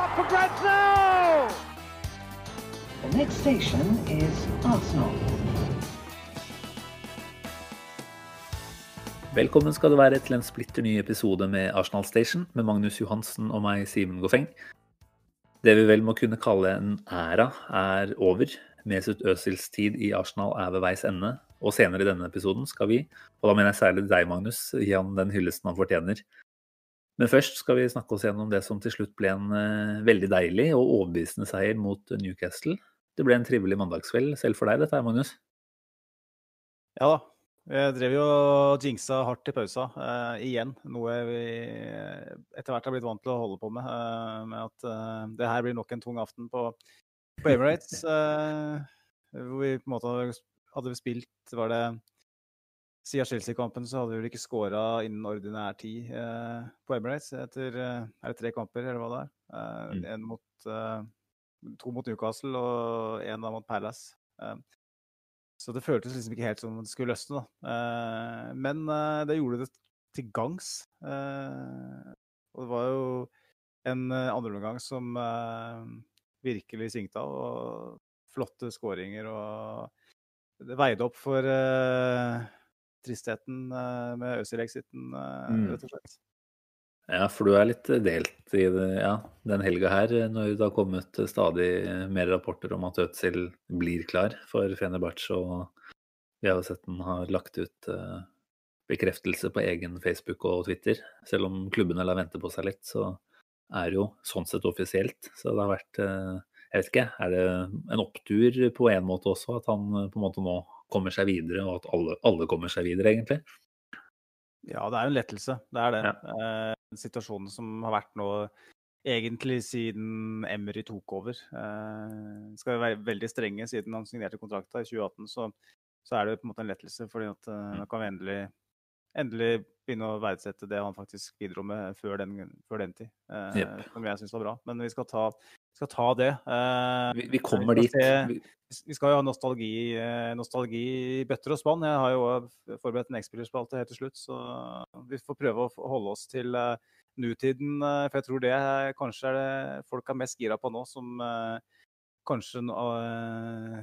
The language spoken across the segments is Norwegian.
up for grabs now! The next station is Arsenal. Velkommen skal du være til en splitter ny episode med Arsenal Station med Magnus Johansen og meg, Simen Goffeng. Det vi vel må kunne kalle en æra, er over. Mesut Özils tid i Arsenal er ved veis ende. Og senere i denne episoden skal vi, og da mener jeg særlig deg, Magnus, gi han den hyllesten han fortjener. Men først skal vi snakke oss gjennom det som til slutt ble en uh, veldig deilig og overbevisende seier mot Newcastle. Det ble en trivelig mandagskveld selv for deg, dette her, Magnus? Ja da. Jeg drev jo og jinxa hardt i pausa uh, igjen. Noe vi etter hvert har blitt vant til å holde på med. Uh, med at uh, det her blir nok en tung aften på, på Emirates. hvor vi på en måte hadde spilt Var det siden Chelsea-kampen så hadde vi vel ikke skåra innen ordinær tid på Emirates etter er det tre kamper, eller hva det er. Mm. En mot, to mot Newcastle og én mot Palace. Så det føltes liksom ikke helt som det skulle løsne. Da. Eh, men eh, det gjorde det til gangs. Eh, og det var jo en andreomgang som virkelig svingte av. Og flotte skåringer. Og det veide opp for tristheten med Øzil-exiten, mm. rett og slett. Ja, for du er litt delt i det, ja, den helga her, når det har kommet stadig mer rapporter om at Øzil blir klar for Fenerbahçe. Og vi har jo sett den har lagt ut bekreftelse på egen Facebook og Twitter. Selv om klubbene lar vente på seg litt, så er det jo sånn sett offisielt. Så det har vært Jeg vet ikke, er det en opptur på en måte også, at han på en måte nå kommer seg videre, og at alle, alle kommer seg videre, egentlig? Ja, det er jo en lettelse. Det er det. Ja. Eh, situasjonen som har vært nå egentlig siden Emery tok over. Eh, skal vi være veldig strenge siden han signerte kontrakta i 2018, så, så, er det på en måte en lettelse. fordi at eh, nå kan vi endelig, endelig begynne å verdsette det han faktisk bidro med før den, før den tid. Eh, yep. Som jeg syns var bra. Men vi skal ta skal ta det. Uh, vi, vi, kommer vi dit. Se, vi skal jo ha nostalgi, uh, nostalgi i bøtter og spann. Jeg har jo forberedt en X-spillerspalte helt til slutt, så vi får prøve å holde oss til uh, nutiden. for jeg tror det kanskje er det folk er mest gira på nå, som kanskje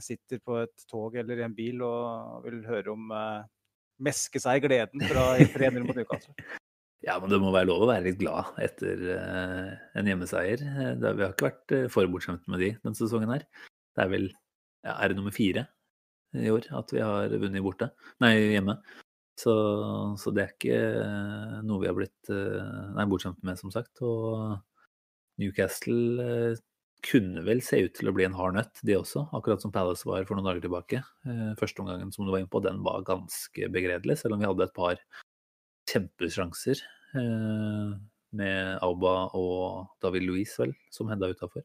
sitter på et tog eller i en bil og vil høre om meske seg gleden fra 300 mot Newcastle. Ja, men det må være lov å være litt glad etter uh, en hjemmeseier. Eh, vi har ikke vært uh, for bortskjemte med de denne sesongen her. Det er vel ja, er det nummer fire i år at vi har vunnet borte? Nei, hjemme. Så, så det er ikke noe vi har blitt nei, bortskjemte med, som sagt. Og Newcastle kunne vel se ut til å bli en hard nøtt, de også. Akkurat som Palace var for noen dager tilbake. Første omgangen som du var inne på, den var ganske begredelig, selv om vi hadde et par kjempesjanser eh, med Auba og David Louise, vel, som hedda utafor.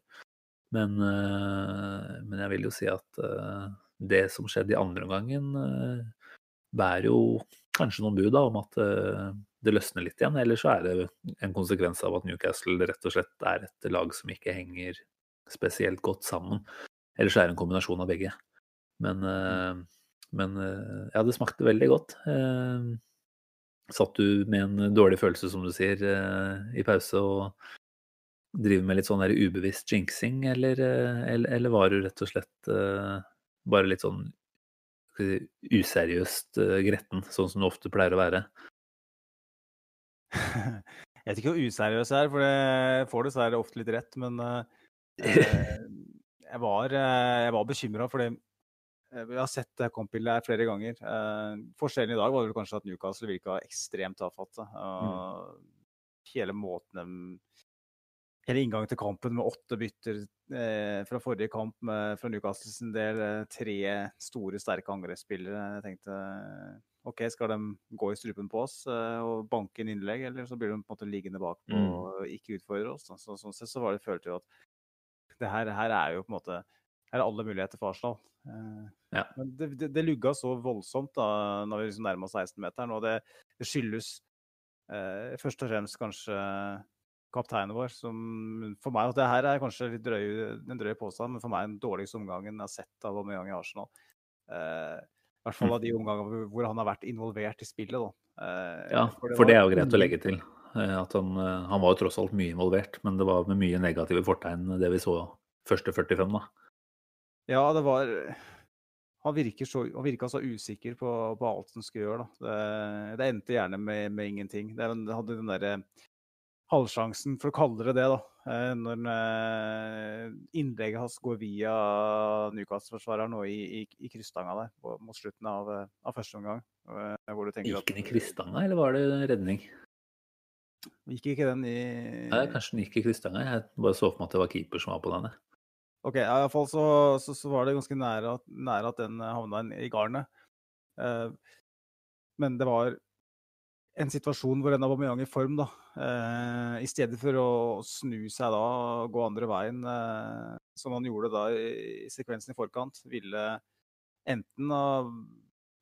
Men, eh, men, jeg vil jo si at eh, det som skjedde i andre omgangen, eh, bærer jo kanskje noen bud da, om at eh, det løsner litt igjen. Eller så er det en konsekvens av at Newcastle rett og slett er et lag som ikke henger spesielt godt sammen. Eller så er det en kombinasjon av begge. Men, mm. men ja, det smakte veldig godt. Satt du med en dårlig følelse, som du sier, eh, i pause og driver med litt sånn der ubevisst jinxing, eller, eh, eller, eller, var du rett og slett eh, bare litt sånn useriøst gretten, sånn som du ofte pleier å være? Jeg vet ikke hvor useriøs jeg er, for det får dessverre ofte litt rett. Men jeg var, jeg var bekymra for det Eh, vi har sett det kampbildet flere ganger. Eh, forskjellen i dag var vel kanskje at Newcastle virka ekstremt tafatte. Mm. Hele måten de Hele inngangen til kampen med åtte bytter eh, fra forrige kamp med, fra Newcastle sin del. Eh, tre store, sterke angrepsspillere. Jeg tenkte OK, skal de gå i strupen på oss eh, og banke inn innlegg, eller så blir de på en måte liggende bak mm. og ikke utfordre oss. Så, sånn sett så var det følte jo at det her, her er jo på en måte er alle muligheter for Arsenal. Eh, ja. Men det, det, det, lugga så voldsomt da når vi liksom nærma oss 16-meteren, og det, det skyldes eh, først og fremst kanskje kapteinen vår, som for meg og Det her er kanskje litt drøy, en drøy påstand, men for meg den dårligste omgangen jeg har sett av Aubameyang i Arsenal. Eh, I hvert fall av de omgangene hvor han har vært involvert i spillet. Da. Eh, ja, for det, for det er jo greit å legge til. Eh, At han, eh, han var jo tross alt mye involvert, men det var med mye negative fortegn det vi så første 45, da. Ja, det var Han virker så, han virka så usikker på, på alt han skulle gjøre. Det, det endte gjerne med, med ingenting. Det, det hadde den derre halvsjansen, for å kalle det det, da. eh, Når eh, innlegget hans går via Newcastle-forsvareren og i, i, i krysstanga der mot slutten av, av første omgang. eh, Hvor Gikk den i krysstanga, eller var det redning? Gikk ikke den i Nei, kanskje den gikk i krysstanga. Jeg bare så for meg at det var keeper som var på den. Ok, ja, i hvert fall så, så, så var det ganske nære at, nære at den eh, havna i garnet. Eh, men det var en situasjon hvor en Aubameyang i form, da, eh, i stedet for å snu seg da og gå andre veien, eh, som han gjorde da i, i sekvensen i forkant, ville enten ha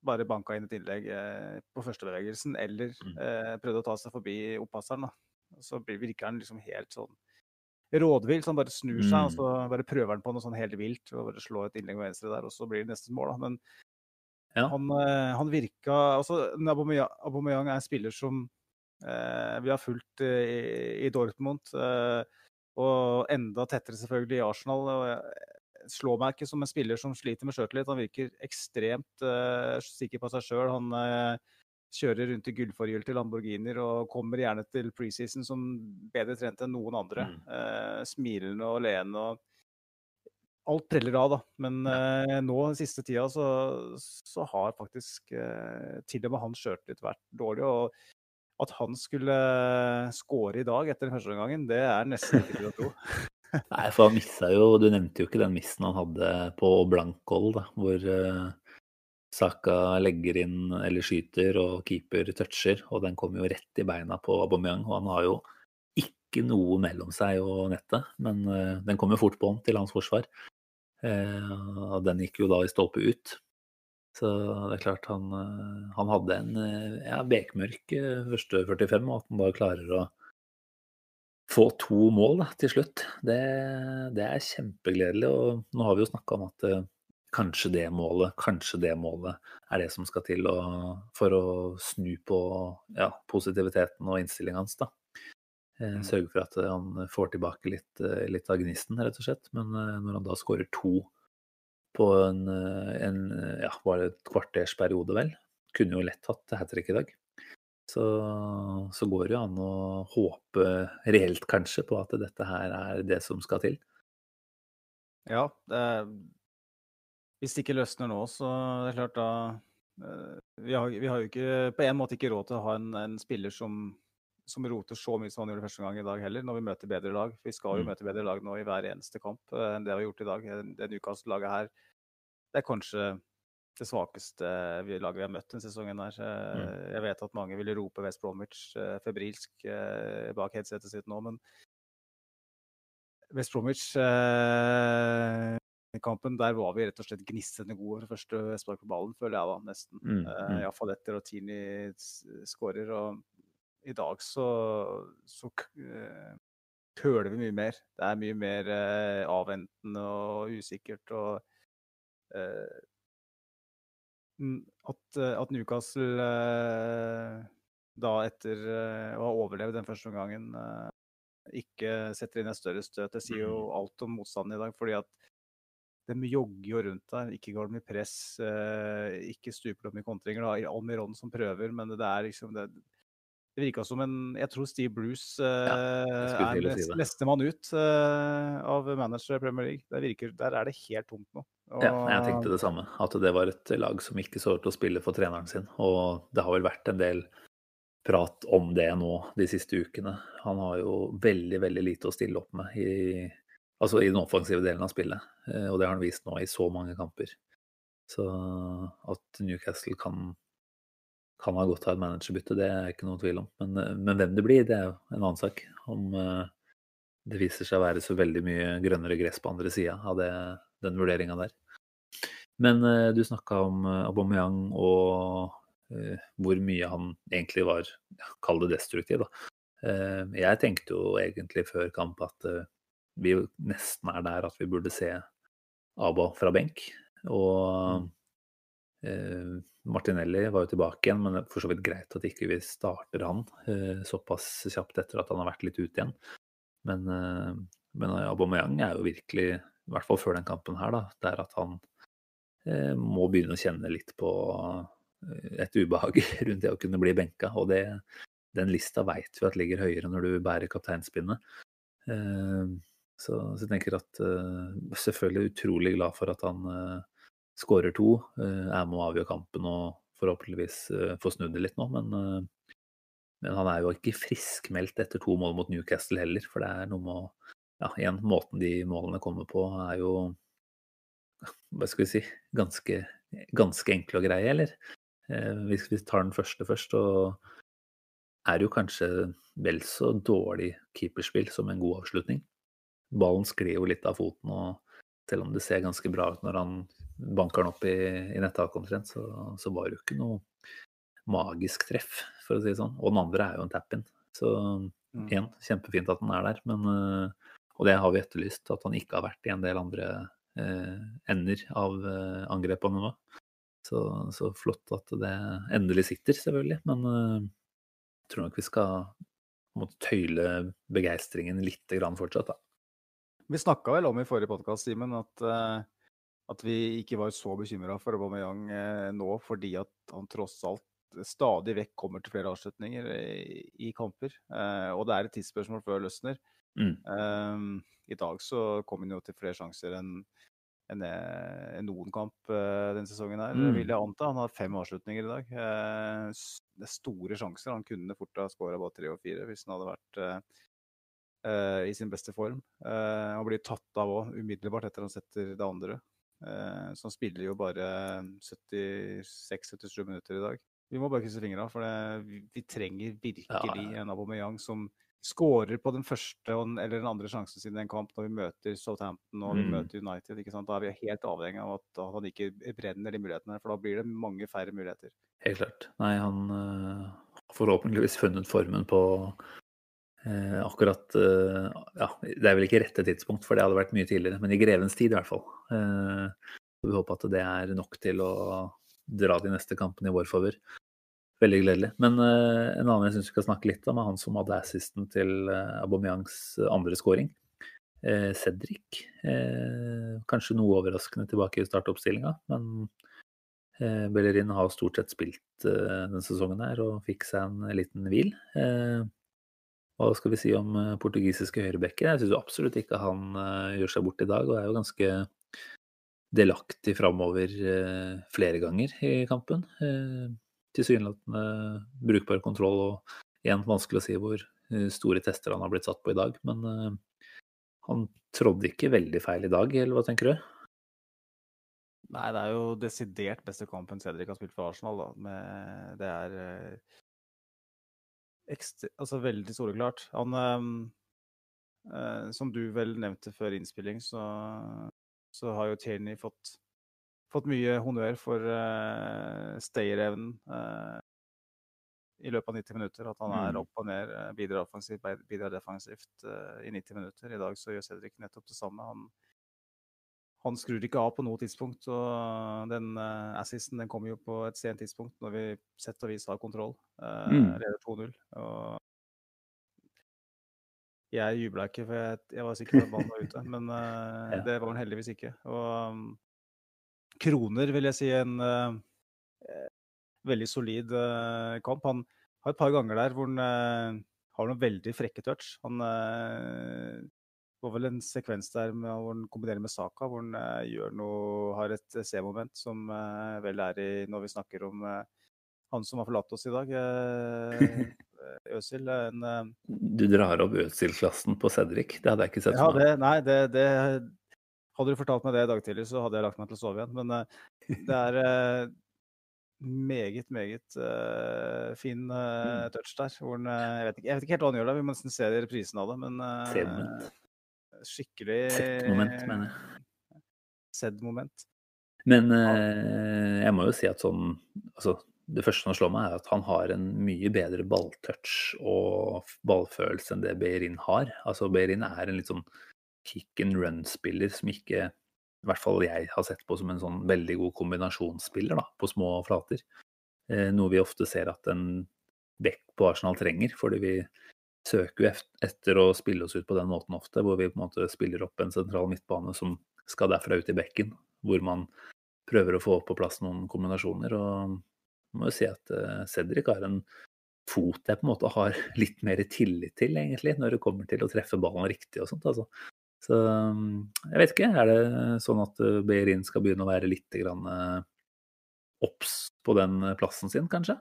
bare banka inn et innlegg eh, på førstebevegelsen, eller Mm. eh, prøvde å ta seg forbi opppasseren. da. Så virker han liksom helt sånn rådvill, så han bare snur seg, og Mm. så bare prøver han på noe sånn helt vilt. og bare slår et innlegg med venstre der, og så blir det neste mål. da. Men Ja. han, eh, han virka altså, Aubameyang Aubameyang er en spiller som eh, vi har fulgt eh, i, i Dortmund, eh, og enda tettere selvfølgelig i Arsenal. og jeg slår meg ikke som en spiller som sliter med sjøltillit. Han virker ekstremt eh, sikker på seg sjøl. Han eh, kjører rundt i gullforgylte Lamborghinier og kommer gjerne til preseason som bedre trent enn noen andre. Mm. Eh, smilende og leende. og Alt preller av, da. Men eh, nå den siste tida så, så har faktisk eh, til og med hans sjøltillit vært dårlig. Og at han skulle score i dag etter den første omgangen, det er nesten ikke til å tro. Nei, for han missa jo Du nevnte jo ikke den missen han hadde på Blankhold, da, hvor eh, Saka legger inn eller skyter, og keeper toucher, og den kommer jo rett i beina på Aubameyang. Og han har jo ikke noe mellom seg og nettet, men eh, den kom jo fort på han til hans forsvar. Eh, og den gikk jo da i stolpe ut. Så det er klart han, eh, han hadde en ja, bekmørk første 45, og at han da klarer å få to mål da, til slutt, det, det er kjempegledelig. Og nå har vi jo snakka om at kanskje det målet, kanskje det målet er det som skal til å, for å snu på ja, positiviteten og innstillingen hans. da. Eh, Mm. Sørge for at eh, han får tilbake litt, eh, litt av gnisten, rett og slett. Men når han da skårer to på en, en ja, var det et kvarters periode, vel, kunne jo lett hatt hat trick i dag. Så, så går det jo an å håpe reelt kanskje på at dette her er det som skal til. Ja, det hvis det ikke løsner nå, så er det klart da eh, vi har, vi har jo ikke på en måte ikke råd til å ha en, en spiller som, som roter så mye som han gjorde første gang i dag heller, når vi møter bedre lag. Vi skal jo Mm. møte bedre lag nå i hver eneste kamp eh, enn det vi har gjort i dag. Det Newcastle-laget her, det er kanskje det svakeste vi- laget vi har møtt denne sesongen. her. Eh, Jeg vet at mange ville rope West Bromwich eh, febrilsk eh, bak headsetet sitt nå, men West Bromwich eh, kampen, der var vi rett og slett gnissende gode for første spark på ballen, føler jeg da, nesten. Mm, Uh, mm. Iallfall etter at Tini skårer. Og i dag så, så eh, køler vi mye mer. Det er mye mer eh, avventende og usikkert. og eh, at, eh, at Newcastle eh, da etter eh, å ha overlevd den første omgangen eh, ikke setter inn et større støt. Det sier jo alt om motstanden i dag. fordi at de jogger jo rundt der, ikke går de i press, eh, ikke stuper de i kontringer. da, Almiron som prøver, men det er liksom det, det virka som en Jeg tror Steve Bruce eh, skulle er si nestemann ut eh, av manager i Premier League. Der, virker, der er det helt tomt nå. Ja, jeg tenkte det samme. At det var et lag som ikke så ut til å spille for treneren sin. Og det har vel vært en del prat om det nå de siste ukene. Han har jo veldig, veldig lite å stille opp med i, altså i den offensive delen av spillet. Eh, Og det har han vist nå i så mange kamper. Så at Newcastle kan, kan ha godt av et managerbytte, det er ikke noen tvil om. Men, eh, men hvem det blir, det er jo en annen sak. Om eh, det viser seg å være så veldig mye grønnere gress på andre sida av det, den vurderinga der. Men du snakka om Aubameyang og hvor mye han egentlig var, kall det destruktiv, da. Jeg tenkte jo egentlig før kamp at vi nesten er der at vi burde se Aba fra benk. Og Eh, Martinelli var jo tilbake igjen, men det er for så vidt greit at ikke vi starter han eh, såpass kjapt etter at han har vært litt ute igjen. Men, eh, men Aubameyang er jo virkelig, i hvert fall før den kampen her, da, det er at han eh, må begynne å kjenne litt på eh, et ubehag rundt det å kunne bli benka. Og det, den lista veit vi at ligger høyere når du bærer kapteinspinnet. Eh, så, så, jeg tenker at uh, selvfølgelig utrolig glad for at han uh, skårer to. Uh, er med å avgjøre kampen og forhåpentligvis uh, få snudd det litt nå. Men, men, han er jo ikke friskmeldt etter to mål mot Newcastle heller. For det er noe med å Ja, igjen, måten de målene kommer på er jo Hva skal vi si Ganske, ganske enkle og greie, eller? hvis vi tar den første først, så er jo kanskje vel så dårlig keeperspill som en god avslutning ballen sklir jo litt av foten, og selv om det ser ganske bra ut når han banker den opp i, i nettaket omtrent, så, så, var det jo ikke noe magisk treff, for å si det sånn. Og den andre er jo en tap-in. Så mm. igjen, kjempefint at den er der, men uh, Og det har vi etterlyst, at han ikke har vært i en del andre eh, ender av eh, angrepene nå. Så, så, flott at det endelig sitter, selvfølgelig. Men jeg tror nok vi skal måtte tøyle begeistringen litt grann fortsatt, da. Vi snakka vel om i forrige podkast, Simen, at, uh, at, vi ikke var så bekymra for Aubameyang uh, nå, fordi at han tross alt stadig vekk kommer til flere avslutninger i, i kamper. Uh, og det er et tidsspørsmål før løsner. Mm. I dag så kom han jo til flere sjanser enn en, en noen kamp denne sesongen her, mm. vil jeg anta. Han har fem avslutninger i dag. det er store sjanser. Han kunne fort ha skåra bare tre og fire hvis han hadde vært uh, i sin beste form. Uh, og blir tatt av òg umiddelbart etter han setter det andre. Uh, så han spiller jo bare 76-77 minutter i dag. Vi må bare krysse fingra, for det, vi, vi, trenger virkelig ja. en Aubameyang som skårer på den første eller den andre sjansen siden en kamp når vi møter Southampton og vi mm. møter United. Da er vi helt avhengig av at, han ikke brenner de mulighetene, for da blir det mange færre muligheter. Helt klart. Nei, han har forhåpentligvis funnet formen på Eh, akkurat eh, Ja, det er vel ikke rette tidspunkt, for det hadde vært mye tidligere, men i grevens tid i hvert fall. Eh, vi håper at det er nok til å dra de neste kampene i vår favør. Veldig gledelig. Men eh, en annen jeg syns vi skal snakke litt om, er han som hadde assisten til eh, Aubameyangs andre scoring. Eh, Cedric. kanskje noe overraskende tilbake i startoppstillinga, men Bellerin har stort sett spilt denne sesongen her og fikk seg en liten hvil. Hva skal vi si om eh, portugisiske høyrebekker? Jeg syns absolutt ikke han uh, gjør seg bort i dag, og er jo ganske delaktig framover uh, flere ganger i kampen. Tilsynelatende brukbar kontroll, og igjen vanskelig å si hvor store tester han har blitt satt på i dag. Men han trådde ikke veldig feil i dag, eller hva tenker du? Nei, det er jo desidert beste kampen Cedric har spilt for Arsenal. Da. Det er altså veldig soleklart. Han eh, Som du vel nevnte før innspilling, så, så har jo Tierney fått, fått mye honnør for eh, stayerevnen eh, i løpet av 90 minutter. At han er mm. opp og ned, eh, bidrar offensivt, bidrar defensivt eh, i 90 minutter. I dag så gjør Cedric nettopp det samme. Han han skrur ikke av på noe tidspunkt. og Den uh, assisten den kommer jo på et sent tidspunkt, når vi sett og vis har kontroll. Uh, mm. Leder 2-0. og Jeg jubla ikke, for jeg, jeg, var sikker på at ballen var ute. Men uh, ja. det var han heldigvis ikke. Og um, Kroner vil jeg si en uh, veldig solid kamp. Han har et par ganger der hvor han har noen veldig frekke touch. Han det var vel en sekvens der med, hvor han kombinerer med Saka, hvor han uh, gjør noe, har et eh, C-moment som uh, vel er i når vi snakker om uh, han som har forlatt oss i dag, Øsil. En, du drar opp Øsil-klassen på Cedric, det hadde jeg ikke sett ja, for meg. nei, det, det, Hadde du fortalt meg det i dag tidlig, så hadde jeg lagt meg til å sove igjen. Men det er meget, meget uh, fin uh, touch der. Hvor den, uh, jeg, vet ikke, jeg, vet ikke, helt hva han gjør der, vi må nesten se reprisen av det. Men skikkelig Sett-moment, mener jeg. Sedd-moment. Men eh, jeg må jo si at sånn altså, Det første som slår meg, er at han har en mye bedre balltouch og ballfølelse enn det Behrin har. Altså Behrin er en litt sånn kick and run-spiller som ikke i hvert fall jeg har sett på som en sånn veldig god kombinasjonsspiller da, på små flater. Eh, noe vi ofte ser at en back på Arsenal trenger, fordi vi søker jo etter å spille oss ut på den måten ofte, hvor vi på en måte spiller opp en sentral midtbane som skal derfra ut i bekken, hvor man prøver å få på plass noen kombinasjoner. og må jo si at uh, Cedric har en fot jeg på en måte har litt mer tillit til, egentlig, når det kommer til å treffe ballen riktig og sånt. altså. Så jeg vet ikke. Er det sånn at eh, Beirin skal begynne å være litt eh, obs på den plassen sin, kanskje?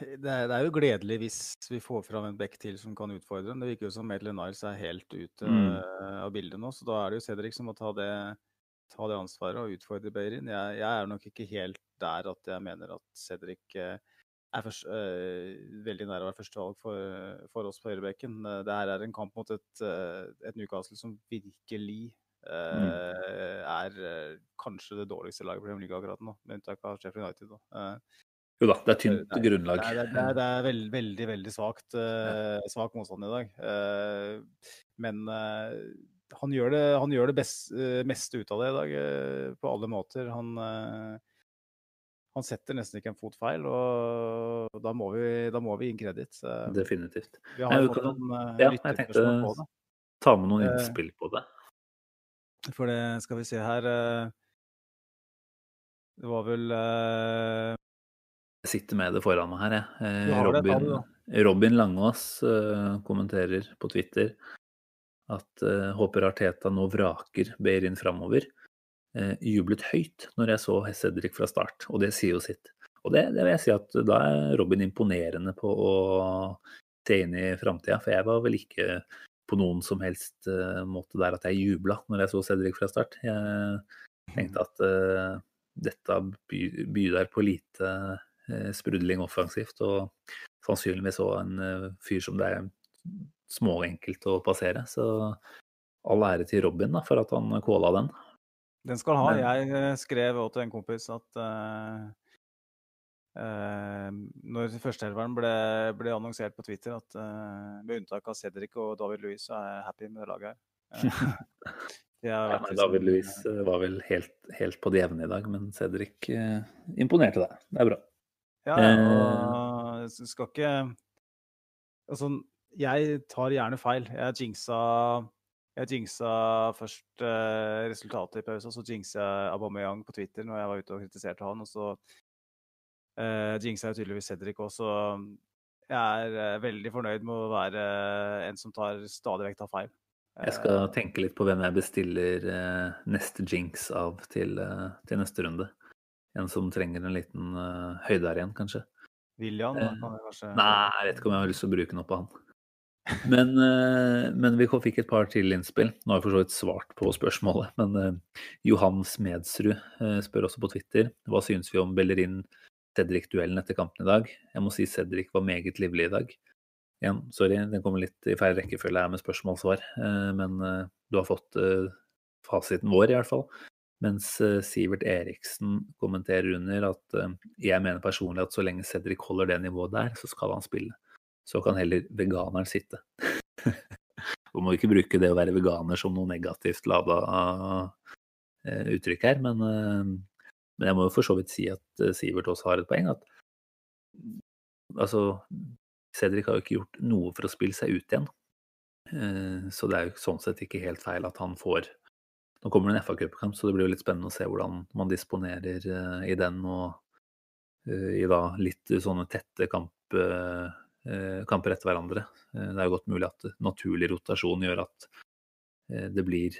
Det er, det jo gledelig hvis vi får fram en back til som kan utfordre ham. Det virker jo som Maitland Niles er helt ute mm. av bildet nå, så da er det jo Cedric som må ta det, ta det ansvaret og utfordre Beirin. Jeg, jeg, er nok ikke helt der at jeg mener at Cedric eh, er først, øh, veldig nær å være førstevalg for, for oss på høyrebekken. Eh, det her er en kamp mot et, et Newcastle som virkelig øh, er kanskje det dårligste laget på Premier League akkurat nå, med unntak av Sheffield United. Da. Jo da, det er tynt det grunnlag. Det er, det er, det er veld, veldig, veldig svakt, uh, svak motstand i dag. Uh, men uh, han gjør det, han gjør det best, meste ut av det i dag, på alle måter. Han, han setter nesten ikke en fot feil, og da må vi, da må vi inn kreditt. Definitivt. Vi har fått noen ja, jeg tenkte ta med noen innspill på det. For det skal vi se her Det var vel jeg sitter med det foran meg her, jeg. Eh, Robin, Robin Langås uh, kommenterer på Twitter at uh, håper Arteta nå vraker Beirin framover. Uh, jublet høyt når jeg så Cedric fra start, og det sier jo sitt. Og det, det, vil jeg si at da er Robin imponerende på å se inn i framtida, for jeg var vel ikke på noen som helst måte der at jeg jubla når jeg så Cedric fra start. Jeg tenkte at dette byr på lite Eh, sprudling offensivt. Og sannsynligvis òg en eh, fyr som det er småenkelt å passere. Så all ære til Robin da, for at han kåla den. Den skal ha. Jeg eh, skrev også til en kompis at uh, uh, når førsteelveren ble, ble annonsert på Twitter, at uh, med unntak av Cedric og David Louis, så er jeg happy med det laget her. ja, men David Louis var vel helt, helt, på det jevne i dag, men Cedric imponerte deg. Det er bra. Ja, og eh. skal ikke Altså, jeg tar gjerne feil. Jeg jinxa, jeg jinxa først eh, resultatet i pausen, så jinxa jeg Aubameyang på Twitter når jeg var ute og kritiserte han. Og så eh, jinxa jeg tydeligvis Cedric også. Jeg er eh, veldig fornøyd med å være en som tar stadig vekk tar feil. Jeg skal eh. tenke litt på hvem jeg bestiller neste jinx av til, til neste runde. En som trenger en liten uh, høyde her igjen, kanskje. William? Da, kan vi kanskje... Nei, jeg vet ikke om jeg har lyst til å bruke noe på han. Men, uh, men vi fikk et par til innspill. Nå har vi for så vidt svart på spørsmålet. Men Johan Smedsrud spør også på Twitter hva synes vi om Bellerin Cedric-duellen etter kampen i dag. Jeg må si Cedric var meget livlig i dag. Igjen, sorry, den kommer litt i feil rekkefølge her med spørsmål-svar. Men du har fått fasiten vår, i hvert fall. Mens eh, Sivert Eriksen kommenterer under at eh, jeg mener personlig at så lenge Cedric holder det nivået der, så skal han spille. Så kan heller veganeren sitte. Vi må ikke bruke det å være veganer som noe negativt lada eh, uttrykk her, men, men, jeg må jo for så vidt si at Sivert også har et poeng. At altså Cedric har jo ikke gjort noe for å spille seg ut igjen. Så det er jo sånn sett ikke helt feil at han får nå kommer det en FA-cupkamp, så det blir jo litt spennende å se hvordan man disponerer uh, i den. Og uh, i da litt sånne tette kamp, uh, kamper etter hverandre. det er jo godt mulig at naturlig rotasjon gjør at det blir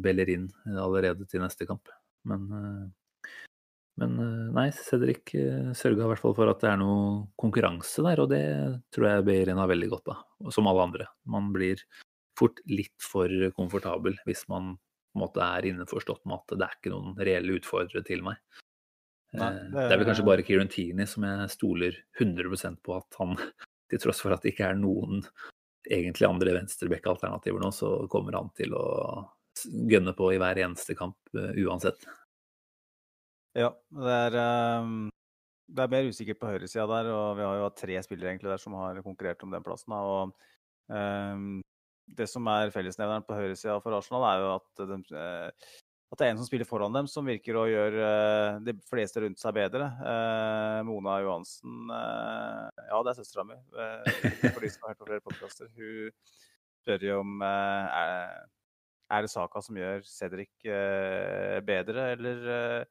Bellerin allerede til neste kamp. Men, men nei, Cedric sørga i hvert fall for at det er noe konkurranse der, og det tror jeg Bellerin har veldig godt av. Som alle andre. Man blir fort litt for komfortabel hvis man på en måte er innforstått med at det er ikke noen reelle utfordrere til meg. Nei, det... Eh, det... er vel kanskje bare Kieran Tierney som jeg stoler 100% på at han, til tross for at det ikke er noen egentlig andre venstreback-alternativer nå, så kommer han til å gønne på i hver eneste kamp uh, uansett. Ja, det er, um, det er mer usikkert på høyresida der, og vi har jo hatt tre spillere egentlig der som har konkurrert om den plassen. Og um, det som er fellesnevneren på høyresida for Arsenal, er jo at, de, eh, at det er en som spiller foran dem, som virker å gjøre eh, de fleste rundt seg bedre. Eh, Mona Johansen Ja, det er søstera mi, for de som har hørt på flere podkaster. Hun spør jo om er, det Saka som gjør Cedric bedre, eller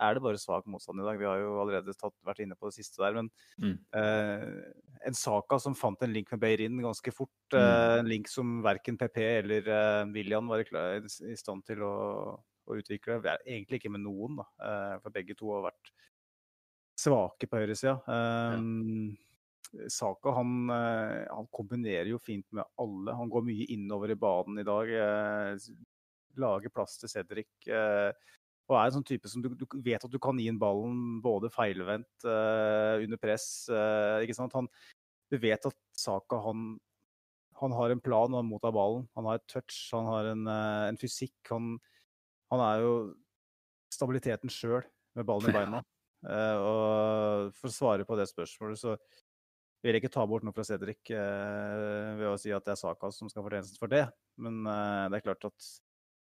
er det bare svak motstand i dag? Vi har jo allerede tatt, vært inne på det siste der. Men Mm. eh, en Saka som fant en link med Beirin ganske fort. Mm. eh, en link som verken PP eller eh, William var i i stand til å, å utvikle. Vi egentlig ikke med noen, da. eh, for begge to har vært svake på høyresida. Um, Saka han, eh, han kombinerer jo fint med alle. Han går mye innover i banen i dag. eh, lager plass til Cedric. Og er en sånn type som du, du vet at du kan gi inn ballen både feilvendt, uh, under press. Uh, ikke sant? Han, du vet at Saka han, han har en plan når han mottar ballen. Han har et touch, han har en, uh, en fysikk. Han, han er jo stabiliteten sjøl med ballen i beina. Og for å svare på det spørsmålet, så vil jeg ikke ta bort noe fra Cedric ved å si at det er Saka som skal fortjenes for det. Men det er klart at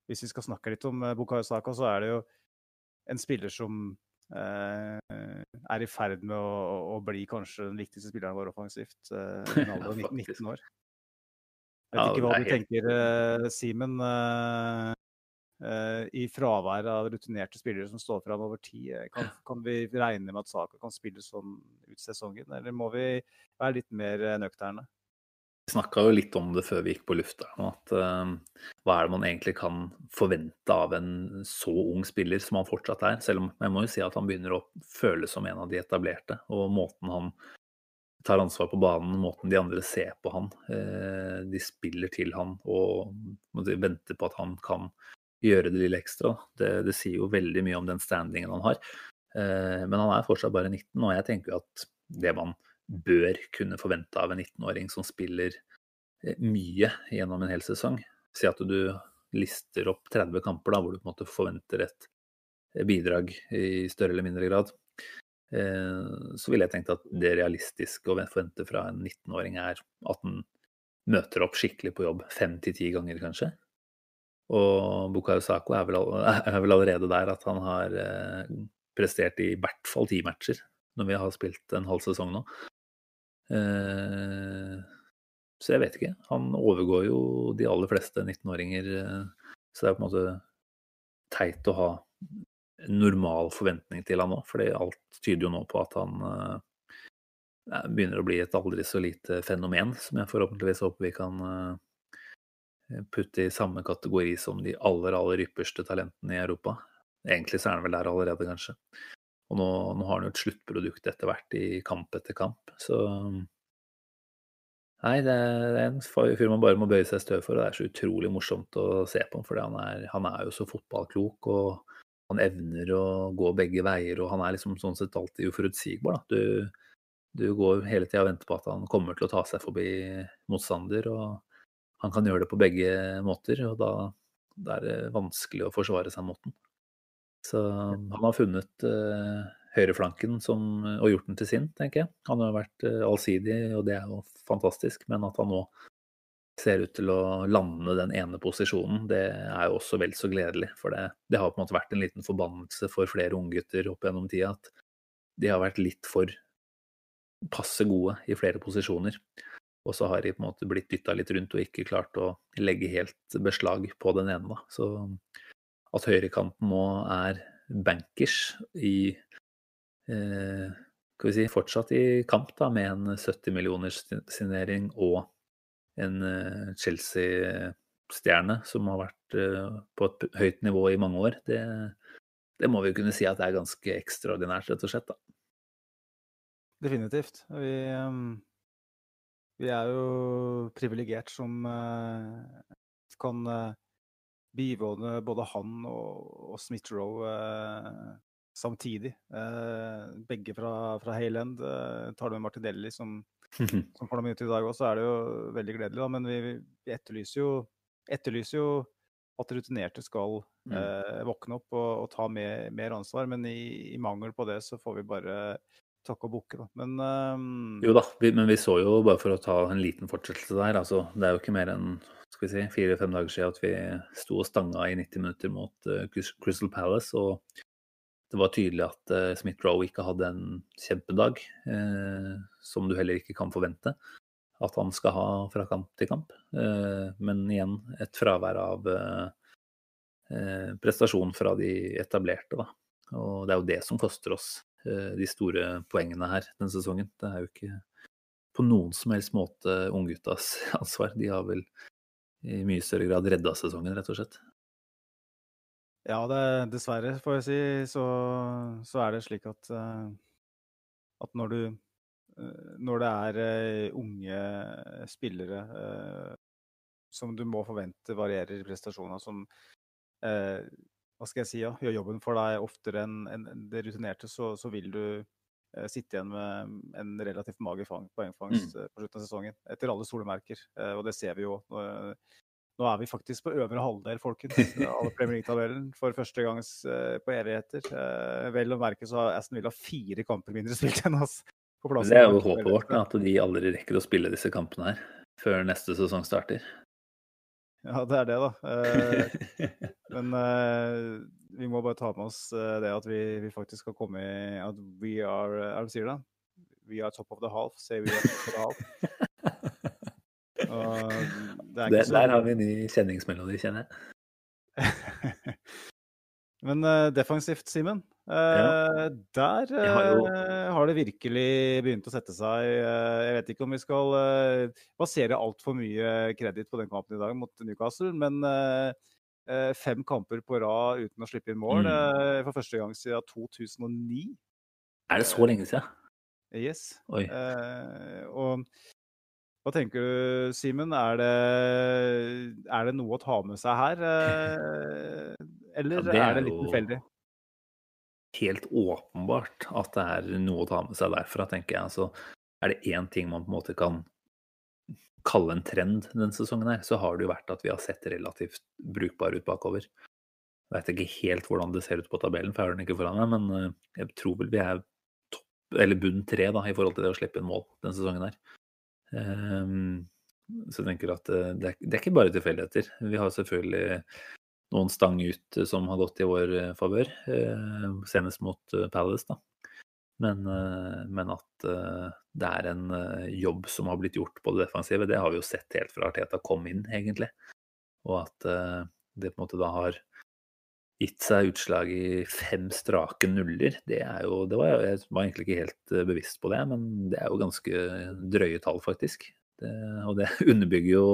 hvis vi skal snakke litt om uh, Bukayo Saka, så er det jo en spiller som eh, er i ferd med å, å, å bli kanskje den viktigste spilleren vår offensivt. I en alder av 19 19 år. Jeg vet ikke hva du tenker, uh, Simen. eh, eh, I fravær av rutinerte spillere som står fram over tid, eh, kan, kan vi regne med at Saka kan spille sånn ut sesongen, eller må vi være litt mer eh, nøkterne? Vi snakka jo litt om det før vi gikk på lufta, at uh, hva er det man egentlig kan forvente av en så ung spiller som han fortsatt er. Selv om jeg må jo si at han begynner å føles som en av de etablerte. Og måten han tar ansvar på banen, måten de andre ser på han. uh, de spiller til han og venter på at han kan gjøre det lille ekstra. Det, det sier jo veldig mye om den standingen han har. Uh, men han er fortsatt bare 19, og jeg tenker jo at det man bør kunne forvente av en 19-åring som spiller eh, mye gjennom en hel sesong. Si at du lister opp 30 kamper da, hvor du på en måte forventer et eh, bidrag i større eller mindre grad. Eh, Så ville jeg tenkt at det realistiske å forvente fra en 19-åring er at den møter opp skikkelig på jobb fem til ti ganger, kanskje. Og Bukayo Sako er vel, all- er vel allerede der at han har prestert i hvert fall ti matcher når vi har spilt en halv sesong nå. Eh, Så jeg vet ikke. Han overgår jo de aller fleste 19-åringer. eh, Så det er på en måte teit å ha normal forventning til han nå, fordi alt tyder jo nå på at han eh, begynner å bli et aldri så lite fenomen, som jeg forhåpentligvis håper vi kan putte i samme kategori som de aller, aller ypperste talentene i Europa. Egentlig så er han vel der allerede, kanskje. Og nå, nå har han jo et sluttprodukt etter hvert i kamp etter kamp, så Nei, det er en fyr man bare må bøye seg i støv for, og det er så utrolig morsomt å se på ham. For han han er jo så fotballklok, og han evner å gå begge veier. Og han er liksom sånn sett alltid uforutsigbar. Da. Du, du går hele tida og venter på at han kommer til å ta seg forbi motstander, og han kan gjøre det på begge måter. Og da, da er det vanskelig å forsvare seg mot den. Så han har funnet uh, høyreflanken som, og gjort den til sin, tenker jeg. Han har vært uh, allsidig, og det er jo fantastisk. Men at han nå ser ut til å lande den ene posisjonen, det er jo også vel så gledelig. For det, det har på en måte vært en liten forbannelse for flere unggutter opp gjennom tida at de har vært litt for passe gode i flere posisjoner. Og så har de på en måte blitt dytta litt rundt og ikke klart å legge helt beslag på den ene. Da. Så at høyrekanten nå er bankers i eh, skal vi si, fortsatt i kamp da, med en 70 millioners signering og en eh, Chelsea-stjerne som har vært eh, på et høyt nivå i mange år, det, det må vi kunne si at det er ganske ekstraordinært, rett og slett. da. Definitivt. Vi, ehm, vi er jo privilegert som eh, kan bivåne både han og, og Smith-Roe eh, samtidig. Eh, begge fra, fra Hayland. Eh, tar du med Martinelli som, som får noen minutter i dag òg, så er det jo veldig gledelig. Da. Men vi, vi, etterlyser, jo, etterlyser jo at rutinerte skal Mm. eh, våkne opp og, og ta mer, mer ansvar. Men i, i mangel på det så får vi bare takke og bukke, da. Men um, Jo da, vi, men vi så jo, bare for å ta en liten fortsettelse der, altså det er jo ikke mer enn skal vi si, fire-fem dager siden at vi sto og stanga i 90 minutter mot uh, Crystal Palace. og det var tydelig at uh, Smith Roe ikke hadde en kjempedag, uh, som du heller ikke kan forvente at han skal ha fra kamp til kamp. men igjen et fravær av prestasjon fra de etablerte, da. Og det er jo det som koster oss de store poengene her denne sesongen. Det er jo ikke på noen som helst måte ungguttas ansvar. De har vel i mye større grad redda sesongen, rett og slett. Ja, det, dessverre, får jeg si, så, så er det slik at, uh, at når du uh, Når det er uh, unge spillere som du må forvente varierer i prestasjoner, som hva skal jeg si, ja, gjør jobben for deg oftere enn det rutinerte, så, så, vil du sitte igjen med en relativt mager poengfangst mm. på slutten av sesongen. Etter alle solemerker. og det ser vi jo. Nå er vi faktisk på øvre halvdel, folkens, av Premier League-tabellen for første gang eh, på evigheter. Eh, vel å merke så har Aston Villa fire kamper mindre spilt enn oss. på plass. Det er jo håpet vårt, at de aldri rekker å spille disse kampene her før neste sesong starter. Ja, det er det, da. Eh, men vi må bare ta med oss det at vi, vi faktisk skal komme i At we are Er det du sier det? We are top of the half. We are top of the half. det så... Der har vi en ny kjenningsmelodi, kjenner jeg. Men uh, defensivt, Simen. Uh, ja. Der uh, har, jo... har, det virkelig begynt å sette seg. jeg vet ikke om vi skal basere altfor mye kreditt på den kampen i dag mot Newcastle, men fem kamper på rad uten å slippe inn mål mm. for første gang siden 2009. Er det så lenge siden? Yes. og hva tenker du, Simen? Er, er, det noe å ta med seg her? Eller ja, det er, er, det litt tilfeldig? Helt åpenbart at det er noe å ta med seg derfra, tenker jeg. Så er det én ting man på en måte kan kalle en trend denne sesongen, her, så har det jo vært at vi har sett relativt brukbare ut bakover. Jeg vet ikke helt hvordan det ser ut på tabellen, for jeg har den ikke foran meg, men eh, jeg tror vel vi er topp, eller bunn tre da, i forhold til det å slippe inn mål denne sesongen her. Ehm, så jeg tenker at eh, det er, det er ikke bare tilfeldigheter. Vi har selvfølgelig noen stang ut som har gått i vår eh, favør, eh, senest mot Palace, da. Men, men, at det er en jobb som har blitt gjort på det defensive, det har vi jo sett helt fra Arteta kom inn, egentlig. Og at det på en måte da har gitt seg utslag i fem strake nuller, det er jo det var, Jeg var egentlig ikke helt eh, bevisst på det, men det er jo ganske drøye tall, faktisk. Det, og det underbygger jo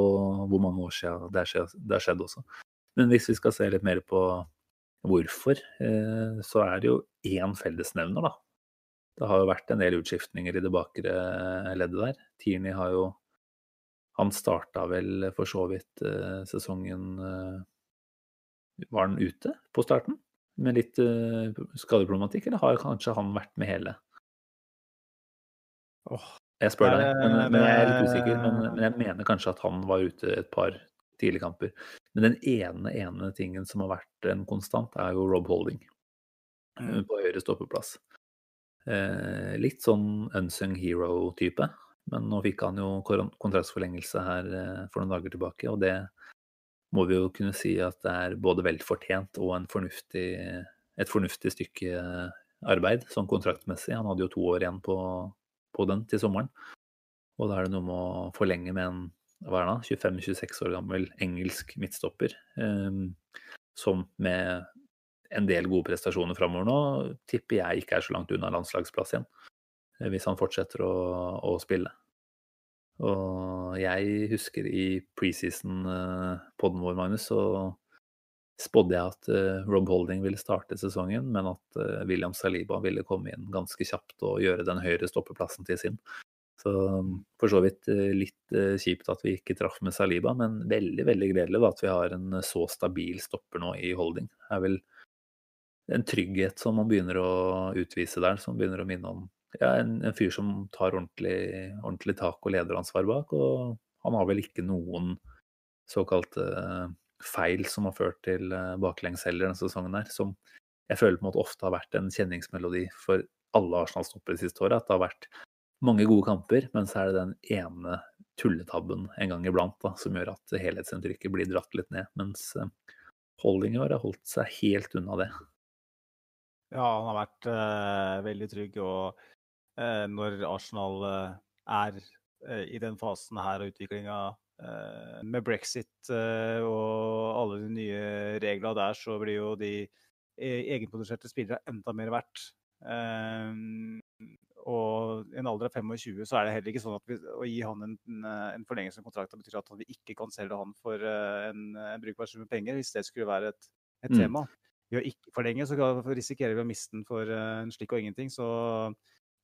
hvor mange år siden det har skjedd også. Men hvis vi skal se litt mer på hvorfor, eh, så er det jo én fellesnevner, da. Det har jo vært en del utskiftninger i det bakre leddet der. Tierney har jo Han starta vel for så vidt eh, sesongen var han ute på starten med litt skadeproblematikk, eller har kanskje han vært med hele? Jeg spør deg, men, men, jeg er litt usikker. Men, men, jeg mener kanskje at han var ute et par tidlige kamper. Men den ene, ene tingen som har vært en konstant, er jo Rob Holding mm. på høyre stoppeplass. Eh, litt sånn unsung hero-type, men nå fikk han jo kontraktsforlengelse her eh, for noen dager tilbake, og det må vi jo kunne si at det er både vel fortjent og fornuftig, et fornuftig stykke arbeid sånn kontraktmessig. Han hadde jo to år igjen på, på, den til sommeren. Og da er det noe med å forlenge med en hva er det, 25-26 år gammel engelsk midtstopper. Um, som med en del gode prestasjoner framover nå, tipper jeg ikke er så langt unna landslagsplass igjen. Hvis han fortsetter å, å spille. Og jeg husker i preseason-poden eh, vår, Magnus, så spådde jeg at eh, Rob Holding ville starte sesongen, men at eh, William Saliba ville komme inn ganske kjapt og gjøre den høyre stoppeplassen til sin. Så for så vidt litt kjipt at vi ikke traff med Saliba, men veldig veldig gledelig at vi har en så stabil stopper nå i Holding. Det er vel en trygghet som man begynner å utvise der, som begynner å minne om ja, en, en, fyr som tar ordentlig, ordentlig, tak og lederansvar bak. Og han har vel ikke noen såkalte feil som har ført til baklengs heller denne sesongen her. Som jeg føler på en måte ofte har vært en kjenningsmelodi for alle Arsenal-stoppere de siste året, at det har vært mange gode kamper, men så er det den ene tulletabben en gang iblant da, som gjør at helhetsinntrykket blir dratt litt ned. Mens eh, Holding har holdt seg helt unna det. Ja, han har vært eh, veldig trygg. Og eh, når Arsenal eh, er eh, i den fasen her av utviklinga eh, med brexit og alle de nye reglene der, så blir jo de egenproduserte spillere enda mer verdt. Og i en alder av 25 så er det heller ikke sånn at vi, å gi han en, en forlengelse av kontrakten betyr at vi ikke kan selge han for eh, en, en brukbar sum penger, hvis det skulle være et, et mm. tema. Ved å ikke forlenge så risikerer vi å miste den for eh, en slikk og ingenting. Så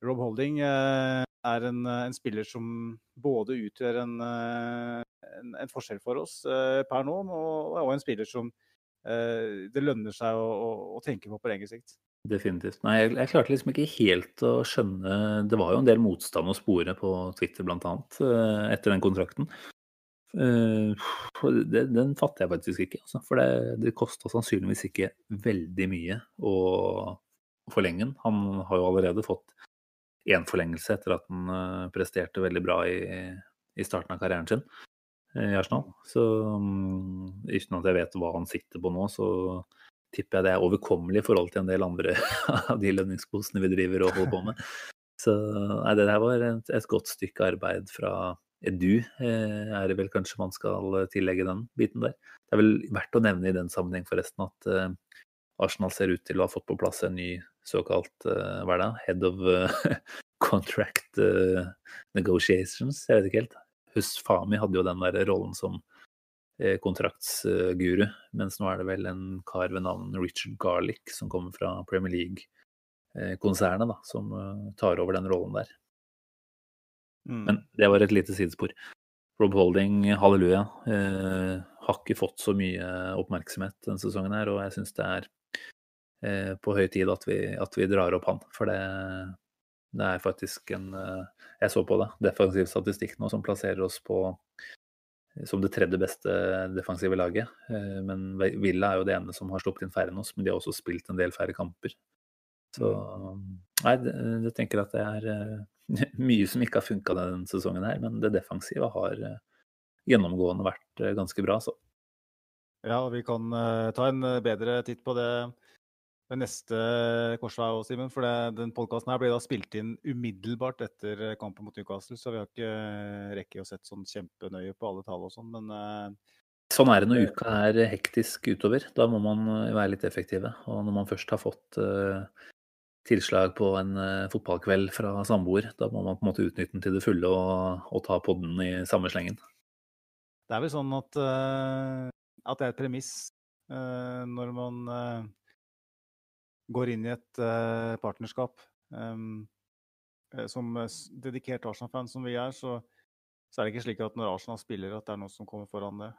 Rob Holding eh, er en, en spiller som både utgjør en, en, en forskjell for oss per nå, og, og en spiller som det lønner seg å, å, å tenke på på lengre sikt. Definitivt. Nei, jeg, jeg, klarte liksom ikke helt å skjønne Det var jo en del motstand å spore på Twitter blant annet etter den kontrakten. Uh, det, den fatter jeg faktisk ikke. Altså. For det, det kosta sannsynligvis ikke veldig mye å forlenge den. Han har jo allerede fått én forlengelse etter at han uh, presterte veldig bra i, i, starten av karrieren sin i Arsenal. Så um, uten at jeg vet hva han sitter på nå, så tipper jeg det er overkommelig i forhold til en del andre av de lønningsposene vi driver og holder på med. Så nei, det her var et, et, godt stykke arbeid fra Edu, eh, er det vel kanskje man skal tillegge den biten der. Det er vel verdt å nevne i den sammenheng forresten at eh, Arsenal ser ut til å ha fått på plass en ny såkalt eh, hva er det, head of contract negotiations, jeg vet ikke helt. Husfami hadde jo den der rollen som Eh, kontraktsguru. Mens nå er det vel en kar ved navn Richard Garlick som kommer fra Premier League-konsernet, da, som eh, tar over den rollen der. Mm. Men det var et lite sidespor. Rob Holding, halleluja, eh, har ikke fått så mye oppmerksomhet denne sesongen her, og jeg syns det er eh, på høy tid at vi, at vi, drar opp han. For det, det er faktisk en eh, Jeg så på det, defensiv statistikk nå som plasserer oss på som det tredje beste defensive laget. Eh, men Villa er jo det ene som har sluppet inn færre enn oss, men de har også spilt en del færre kamper. Så nei, jeg tenker at det er eh, mye som ikke har funka denne sesongen her, men det defensive har eh, gjennomgående vært ganske bra, så. Ja, vi kan ta en bedre titt på det ved neste korsvei òg, Simen. For det, den podkasten ble da spilt inn umiddelbart etter kampen mot Newcastle, så vi har ikke rekket å sett sånn kjempenøye på alle tall og sånn, men uh, Sånn er det når uka er hektisk utover. Da må man eh, være litt effektive. Og når man først har fått uh, tilslag på en uh, fotballkveld fra samboer, da må man på en måte utnytte den til det fulle og, og ta podden i samme slengen. Det er vel sånn at, at det er et premiss når man går inn i et uh, partnerskap um, som dedikert Arsenal-fan som vi er, så, så, er det ikke slik at når Arsenal spiller, at det er noe som kommer foran det.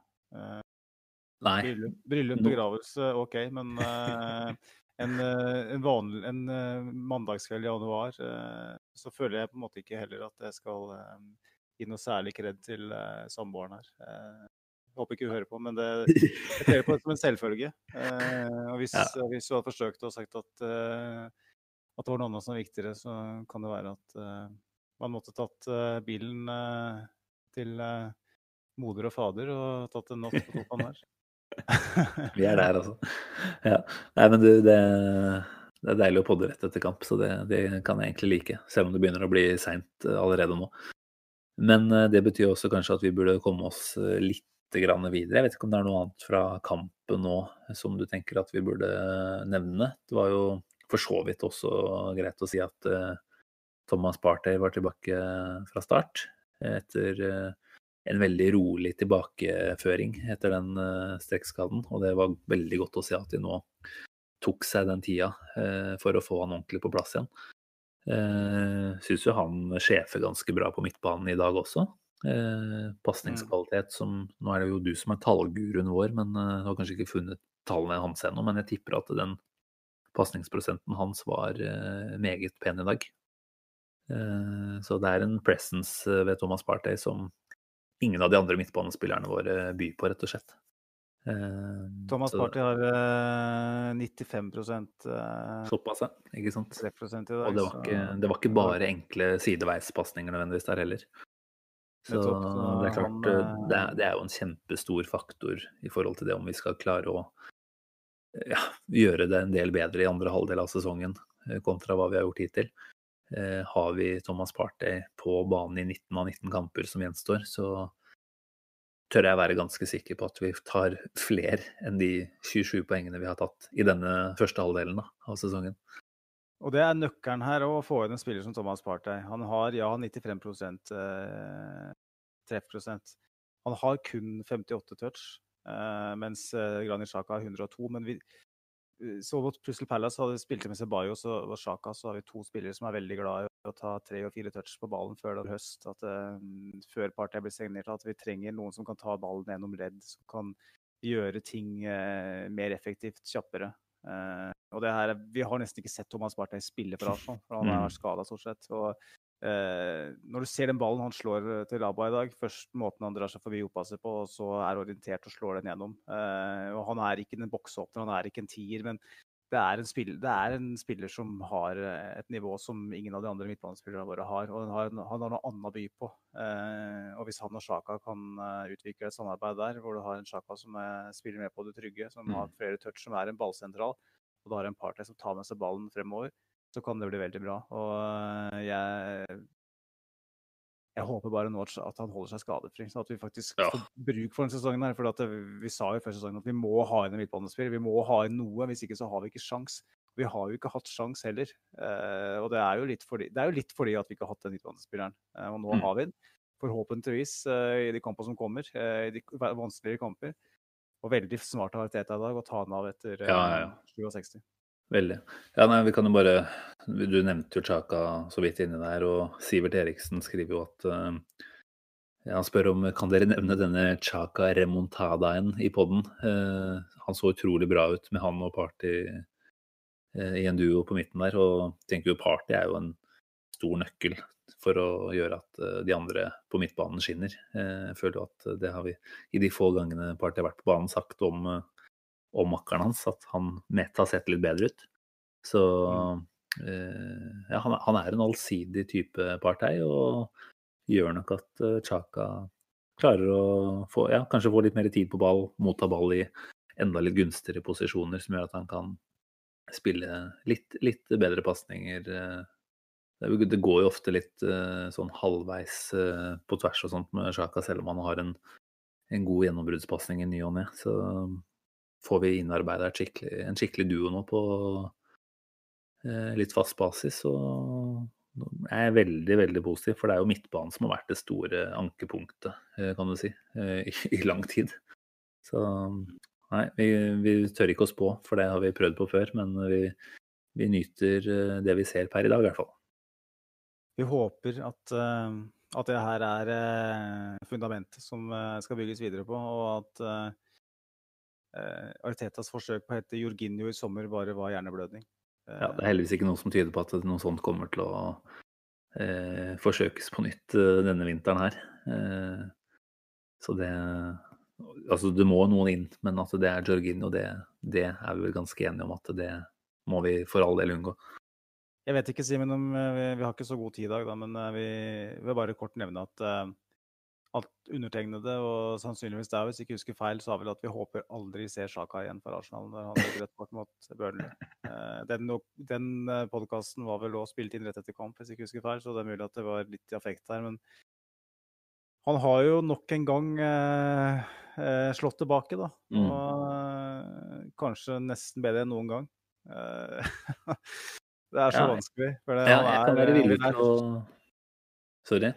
Nei. Bryllup, bryllup begravelse, OK, men en, en, vanlig, en mandagskveld i januar så føler jeg på en måte ikke heller at jeg skal gi noe særlig kred til samboeren her. Håper ikke hun hører på, men det, jeg ser på det som en selvfølge. Eh, og hvis, ja. hvis hun hadde forsøkt å sagt at, uh, at det var noen som var viktigere, så kan det være at uh, man måtte tatt uh, bilen til moder og fader og tatt en natt på sofaen der. Vi er der, altså. Ja. Nei, men du, det, det, er deilig å podde rett etter kamp, så det, det, kan jeg egentlig like. Selv om det begynner å bli seint allerede nå. Men det betyr også kanskje at vi burde komme oss litt videre. Jeg vet ikke om det er noe annet fra kampen nå som du tenker at vi burde nevne. Det var jo for så vidt også greit å si at uh, Thomas Partey var tilbake fra start etter en veldig rolig tilbakeføring etter den strekkskaden. Og det var veldig godt å se at de nå tok seg den tida for å få han ordentlig på plass igjen. Syns jo han sjefer ganske bra på midtbanen i dag også. Eh, pasningskvalitet som Nå er det jo du som er tallguruen vår, men du har kanskje ikke funnet tallene hans ennå. Men jeg tipper at den pasningsprosenten hans var eh, meget pen i dag. Eh, så det er en presence ved Thomas Partey som ingen av de andre midtbanespillerne våre byr på, rett og slett. Eh, Thomas Party har eh, 95 eh, Såpass, ja. Ikke sant. Og det var, ikke, det var ikke bare enkle sideveispasninger nødvendigvis der heller. Så det er klart, han, eh, det er, det er jo en kjempestor faktor i forhold til det om vi skal klare å ja, gjøre det en del bedre i andre halvdel av sesongen eh, kontra hva vi har gjort hittil. Eh, har vi Thomas Partey på banen i 19 av 19 kamper som gjenstår, så tør jeg være ganske sikker på at vi tar flere enn de 27 poengene vi har tatt i denne første halvdelen da, av sesongen. Og det er nøkkelen her å få inn en spiller som Thomas Partey. Han har ja 95 eh, treffprosent. Han har kun 58 touch, eh, mens eh, Granit Xhaka har 102. Men vi eh, så mot Prussel Palace hadde spilte med Ceballos og Sjaka, så har vi to spillere som er veldig glad i å ta tre og fire touch på ballen før det er høst. At, eh, før Partey blir signert, at vi trenger noen som kan ta ballen gjennom ledd, som kan gjøre ting eh, mer effektivt, kjappere. Eh, og det her, Vi har nesten ikke sett Thomas Partey spille for Arsenal, for han Mm. er skada stort sett. Og, eh, når du ser den ballen han slår eh, til Laba i dag, først måten han drar seg forbi oppasset på, og så er orientert og slår den gjennom. Og Han er ikke en boksåpner, han er ikke en tier, men det er, en spiller, det er en spiller som har eh, et nivå som ingen av de andre midtbanespillerne våre har. Og han har, han har noe annet å by på. Eh, og hvis han og Sjaka kan eh, utvikle et samarbeid der, hvor du har en Sjaka som er, spiller med på det trygge, som Mm. har flere touch, som er en ballsentral, og du har en partner som tar med seg ballen fremover, så kan det bli veldig bra. Og eh, jeg jeg håper bare nå at han holder seg skadefri, så at vi faktisk Ja. får bruk for denne sesongen. her, for at Vi sa jo før sesongen at vi må ha inn en midtbanespiller. Vi må ha inn noe, hvis ikke så har vi ikke sjans. Vi har jo ikke hatt sjans heller. Uh, og det er, jo litt fordi, det er jo litt fordi at vi ikke har hatt den midtbanespilleren. Uh, og nå Mm. har vi den, forhåpentligvis, uh, i de kampene som kommer. eh, I de va- vanskeligere kamper. Og veldig smart av Arteta i dag å ta den av etter eh, ja, ja. 67. Veldig. Ja, nei, vi kan jo bare Du nevnte jo Chaka så vidt inni der, og Sivert Eriksen skriver jo at uh, Han spør om kan dere nevne denne Chaka remontadaen i poden. Uh, han så utrolig bra ut med han og Party uh, i en duo på midten der, og tenker jo Party er jo en stor nøkkel for å gjøre at eh, de andre på midtbanen skinner. Eh, Jeg føler jo at det har vi i de få gangene Party har vært på banen sagt om om makkeren hans, at han nett har sett litt bedre ut. Så eh, ja, han, er- han en allsidig type partei, og gjør nok at eh, Chaka klarer å få, ja, kanskje få litt mer tid på ball, motta ball i enda litt gunstigere posisjoner, som gjør at han kan spille litt, litt bedre pasninger. eh. Det, går jo ofte litt sånn halvveis på tvers og sånt med Sjaka, selv om han har en, en god gjennombruddspasning i ny og ne. Så får vi innarbeida en skikkelig duo nå på eh, litt fast basis. så jeg er veldig, veldig positiv, for det er jo midtbanen som har vært det store ankepunktet, eh, kan du si, eh, i, lang tid. Så nei, vi, vi tør ikke å spå, for det har vi prøvd på før. Men vi, vi nyter det vi ser per i dag, i hvert fall. Vi håper at, at det her er fundamentet som skal bygges videre på, og at Artetas forsøk på å hete Jorginho i sommer bare var hjerneblødning. Eh, Ja, det er heldigvis ikke noe som tyder på at noe sånt kommer til å eh, forsøkes på nytt eh, denne vinteren her. Eh, så det Altså, det må noen inn, men at det er Jorginho, det, det er vi vel ganske enige om at det må vi for all del unngå. Jeg vet ikke, Simen, om eh, vi, vi har ikke så god tid i dag, da, men eh, vi vil bare kort nevne at eh, at undertegnede og sannsynligvis deg, hvis jeg ikke husker feil, sa vel at vi håper aldri ser Sjaka igjen for Arsenal når han legger et kort mot Burnley. Eh, Den, den podkasten var vel også spilt inn rett etter kamp, hvis jeg ikke husker feil, så det er mulig at det var litt i affekt her. Men han har jo nok en gang eh, eh, slått tilbake, da. Mm. Og eh, kanskje nesten bedre enn noen gang. Eh, det er så Ja, vanskelig. For det, Ja, jeg kan være eh, villig til å Sorry.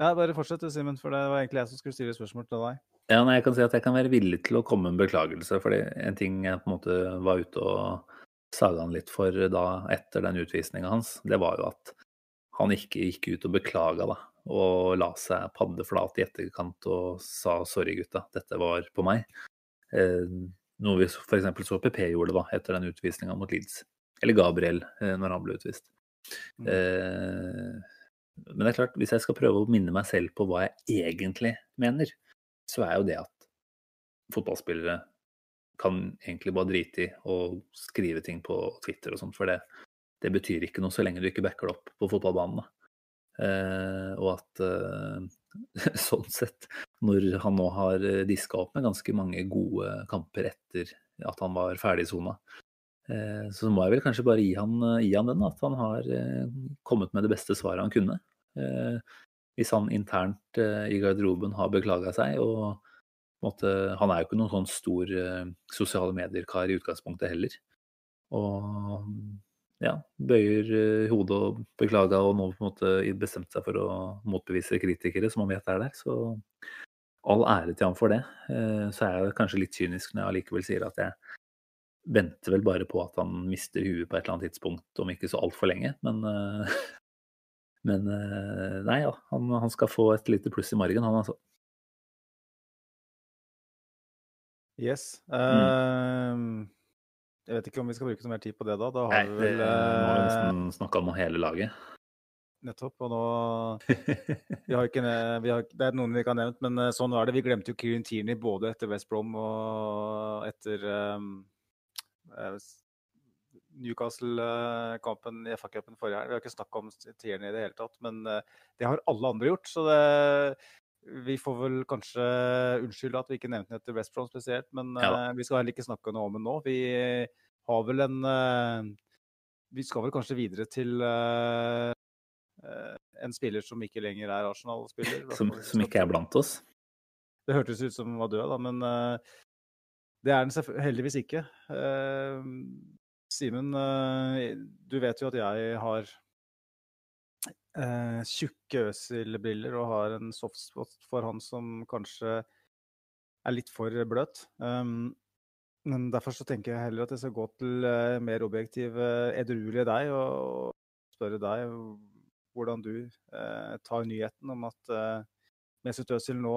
Ja, bare fortsett du, Simen, for det var egentlig jeg som skulle stille spørsmål til deg. Ja, nei, jeg kan si at jeg kan være villig til å komme med en beklagelse. fordi en ting jeg på en måte var ute og saga han litt for da etter den utvisninga hans, det var jo at han ikke gikk ut og beklaga da, og la seg paddeflat i etterkant og sa sorry, gutta, dette var på meg. Eh, noe vi f.eks. så PP gjorde da etter den utvisninga mot Leeds. Eller Gabriel eh, når han ble utvist. Mm. Eh, men det er klart, hvis jeg skal prøve å minne meg selv på hva jeg egentlig mener, så er jo det at fotballspillere kan egentlig bare drite i å skrive ting på Twitter og sånt, for det, det betyr ikke noe så lenge du ikke backer det opp på fotballbanen. Eh, og at eh, sånn sett, når han nå har diska opp med ganske mange gode kamper etter at han var ferdig sona, eh, så må jeg vel kanskje bare gi han, gi han den, at han har eh, kommet med det beste svaret han kunne. Eh, hvis han internt i garderoben har beklaga seg og måte, han er jo ikke noen sånn stor sosiale medier-kar i utgangspunktet heller. Og ja, bøyer hodet og beklaga og nå på en måte bestemt seg for å motbevise kritikere som han vet er der. Så all ære til han for det. Så er jeg kanskje litt kynisk når jeg allikevel sier at jeg venter vel bare på at han mister huet på et eller annet tidspunkt, om ikke så altfor lenge. Men, men nei, ja, han, han, skal få et lite pluss i margen, han altså. Yes. Mm. Uh, jeg vet ikke om vi skal bruke noe mer tid på det da. Da har Nei, vi vel uh, Nå har vi nesten snakka om hele laget. Nettopp. Og nå vi har ikke, vi har, Det er noen vi ikke har nevnt, men sånn var det. Vi glemte jo Kirin Tierney både etter West Brom og etter um, Newcastle-kampen i FA-cupen forrige helg. Vi har ikke snakka om Tierney i det hele tatt, men det har alle andre gjort. Så det, vi får vel kanskje unnskylde at vi ikke nevnte den etter West Brom spesielt, men ja. vi skal heller ikke snakke noe om den nå. Vi har vel en Vi skal vel kanskje videre til en spiller som ikke lenger er Arsenal-spiller. Som, som, ikke er blant oss? Det hørtes ut som han var død, da, men det er den heldigvis ikke. Simen, du vet jo at jeg har eh, tjukke Øsil-briller og har en softspot for han som kanskje er litt for bløt. Um, men derfor så tenker jeg heller at jeg skal gå til uh, mer objektiv, uh, edruelige deg og, spørre deg hvordan du uh, tar nyheten om at Mesut Özil nå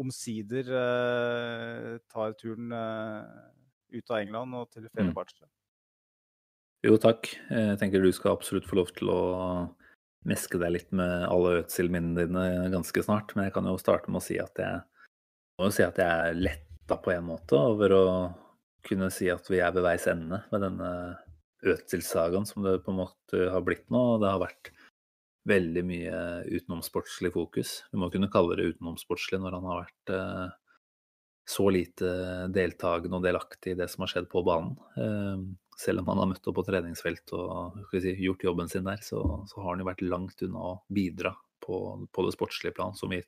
omsider uh, tar turen ut av England og til. Fenerbahçe. Mm. Jo, takk. Jeg tenker du skal absolutt få lov til å meske deg litt med alle Øtzil-minnene dine ganske snart. Men jeg kan jo starte med å si at jeg må jo si at jeg er letta på en måte over å kunne si at vi er ved veis ende med denne Øtzil-sagaen som det på en måte har blitt nå. Det har vært veldig mye utenomsportslig fokus. Vi må kunne kalle det utenomsportslig når han har vært eh, så lite deltakende og delaktig i det som har skjedd på banen. Eh, selv om han har møtt opp på treningsfelt og si, gjort jobben sin der, så, så, har han jo vært langt unna å bidra på, på, det sportslige plan, som vi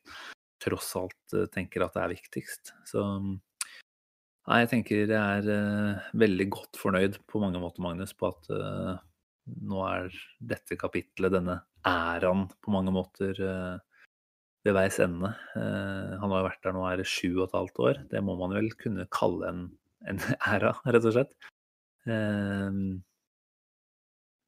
tross alt eh, tenker at det er viktigst. Så nei, jeg tenker jeg er veldig godt fornøyd på mange måter, Magnus, på at nå er dette kapitlet, denne æraen, på mange måter uh, ved veis ende. han har jo vært der nå er det sju og et halvt år. Det må man vel kunne kalle en, en æra, rett og slett. Eh,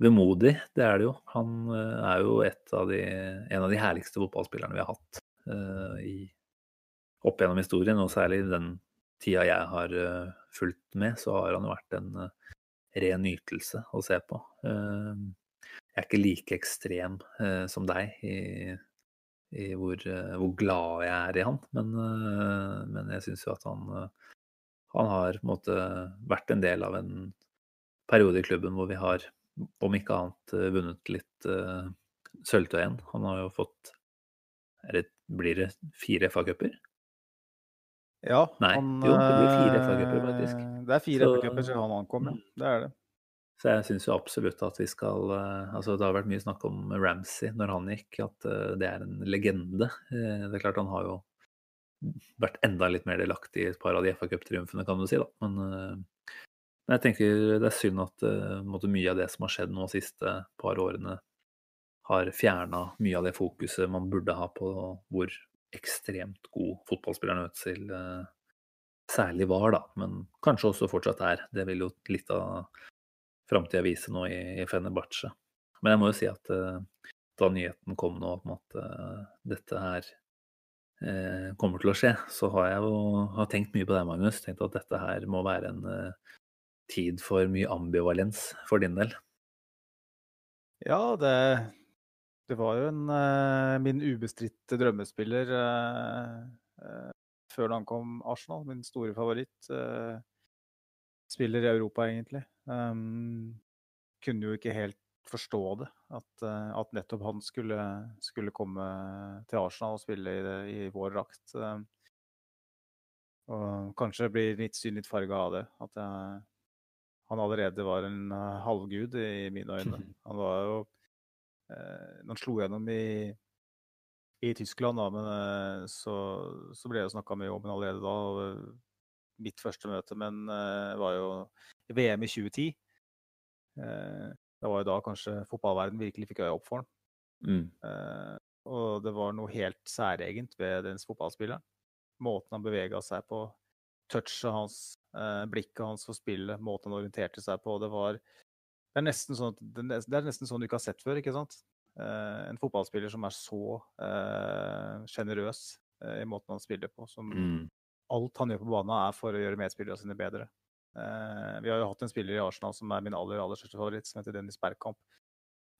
vemodig, det er det jo. Han eh, er jo av de, en av de herligste fotballspillerne vi har hatt eh, i, opp gjennom historien, og særlig den tida jeg har fulgt med, så har han jo vært en ren nytelse å se på. Uh, jeg er ikke like ekstrem som deg i, i hvor, hvor, glad jeg er i han, men, men jeg syns jo at han, han har på en måte vært en del av en periode i klubben hvor vi har, om ikke annet, eh, vunnet litt sølvtøy igjen. Han har jo fått det, Blir det fire FA-cuper? Ja. Nei, han, jo, det blir fire FA-cuper, faktisk. Eh, det er fire FA-cuper siden han ankom, ja. Mm. Det er det. Så jeg syns jo absolutt at vi skal Altså, det har vært mye snakk om Ramsey når han gikk, at det er en legende. Det er klart han har jo vært enda litt mer delaktig i et par av de FA-cuptriumfene, kan du si, da. Men men jeg tenker det er synd at mye av det som har skjedd nå de siste par årene, har fjerna mye av det fokuset man burde ha på hvor ekstremt god fotballspilleren Øtzil uh, særlig var, da. Men kanskje også fortsatt er. Det vil jo litt av framtida vise nå i, i Fenerbahçe. Men jeg må jo si at uh, da nyheten kom nå om at uh, dette her kommer til å skje, så har jeg jo har tenkt mye på deg, Magnus. Tenkt at dette her må være en tid for mye ambivalens for din del? Ja, det, det var jo en, uh, min ubestridte drømmespiller uh, uh, før han kom Arsenal. Min store favoritt. spiller i Europa, egentlig. Kunne jo ikke helt forstå det, at, at nettopp han skulle, skulle, komme til Arsenal og spille i, det, i vår drakt. Og kanskje blir litt syn litt farga av det. At jeg, han allerede var en halvgud i mine øyne. Han var jo Når han slo gjennom i, i Tyskland, da, men uh, så, så, ble det snakka mye om ham allerede da. Og, mitt første møte men var jo VM i 2010. det var jo da kanskje fotballverden virkelig fikk øye opp for ham. Mm. og det var noe helt særegent ved den fotballspilleren måten han bevega seg på, touchet hans, eh, blikket hans for spillet, måten han orienterte seg på. Det var det er, nesten sånn, det er nesten sånn du ikke har sett før, ikke sant? Eh, en fotballspiller som er så sjenerøs eh, eh, i måten han spiller på. Som mm. alt han gjør på banen, er for å gjøre medspillerne sine bedre. Eh, vi har jo hatt en spiller i Arsenal som er min aller, aller største favoritt, som heter Dennis Bergkamp.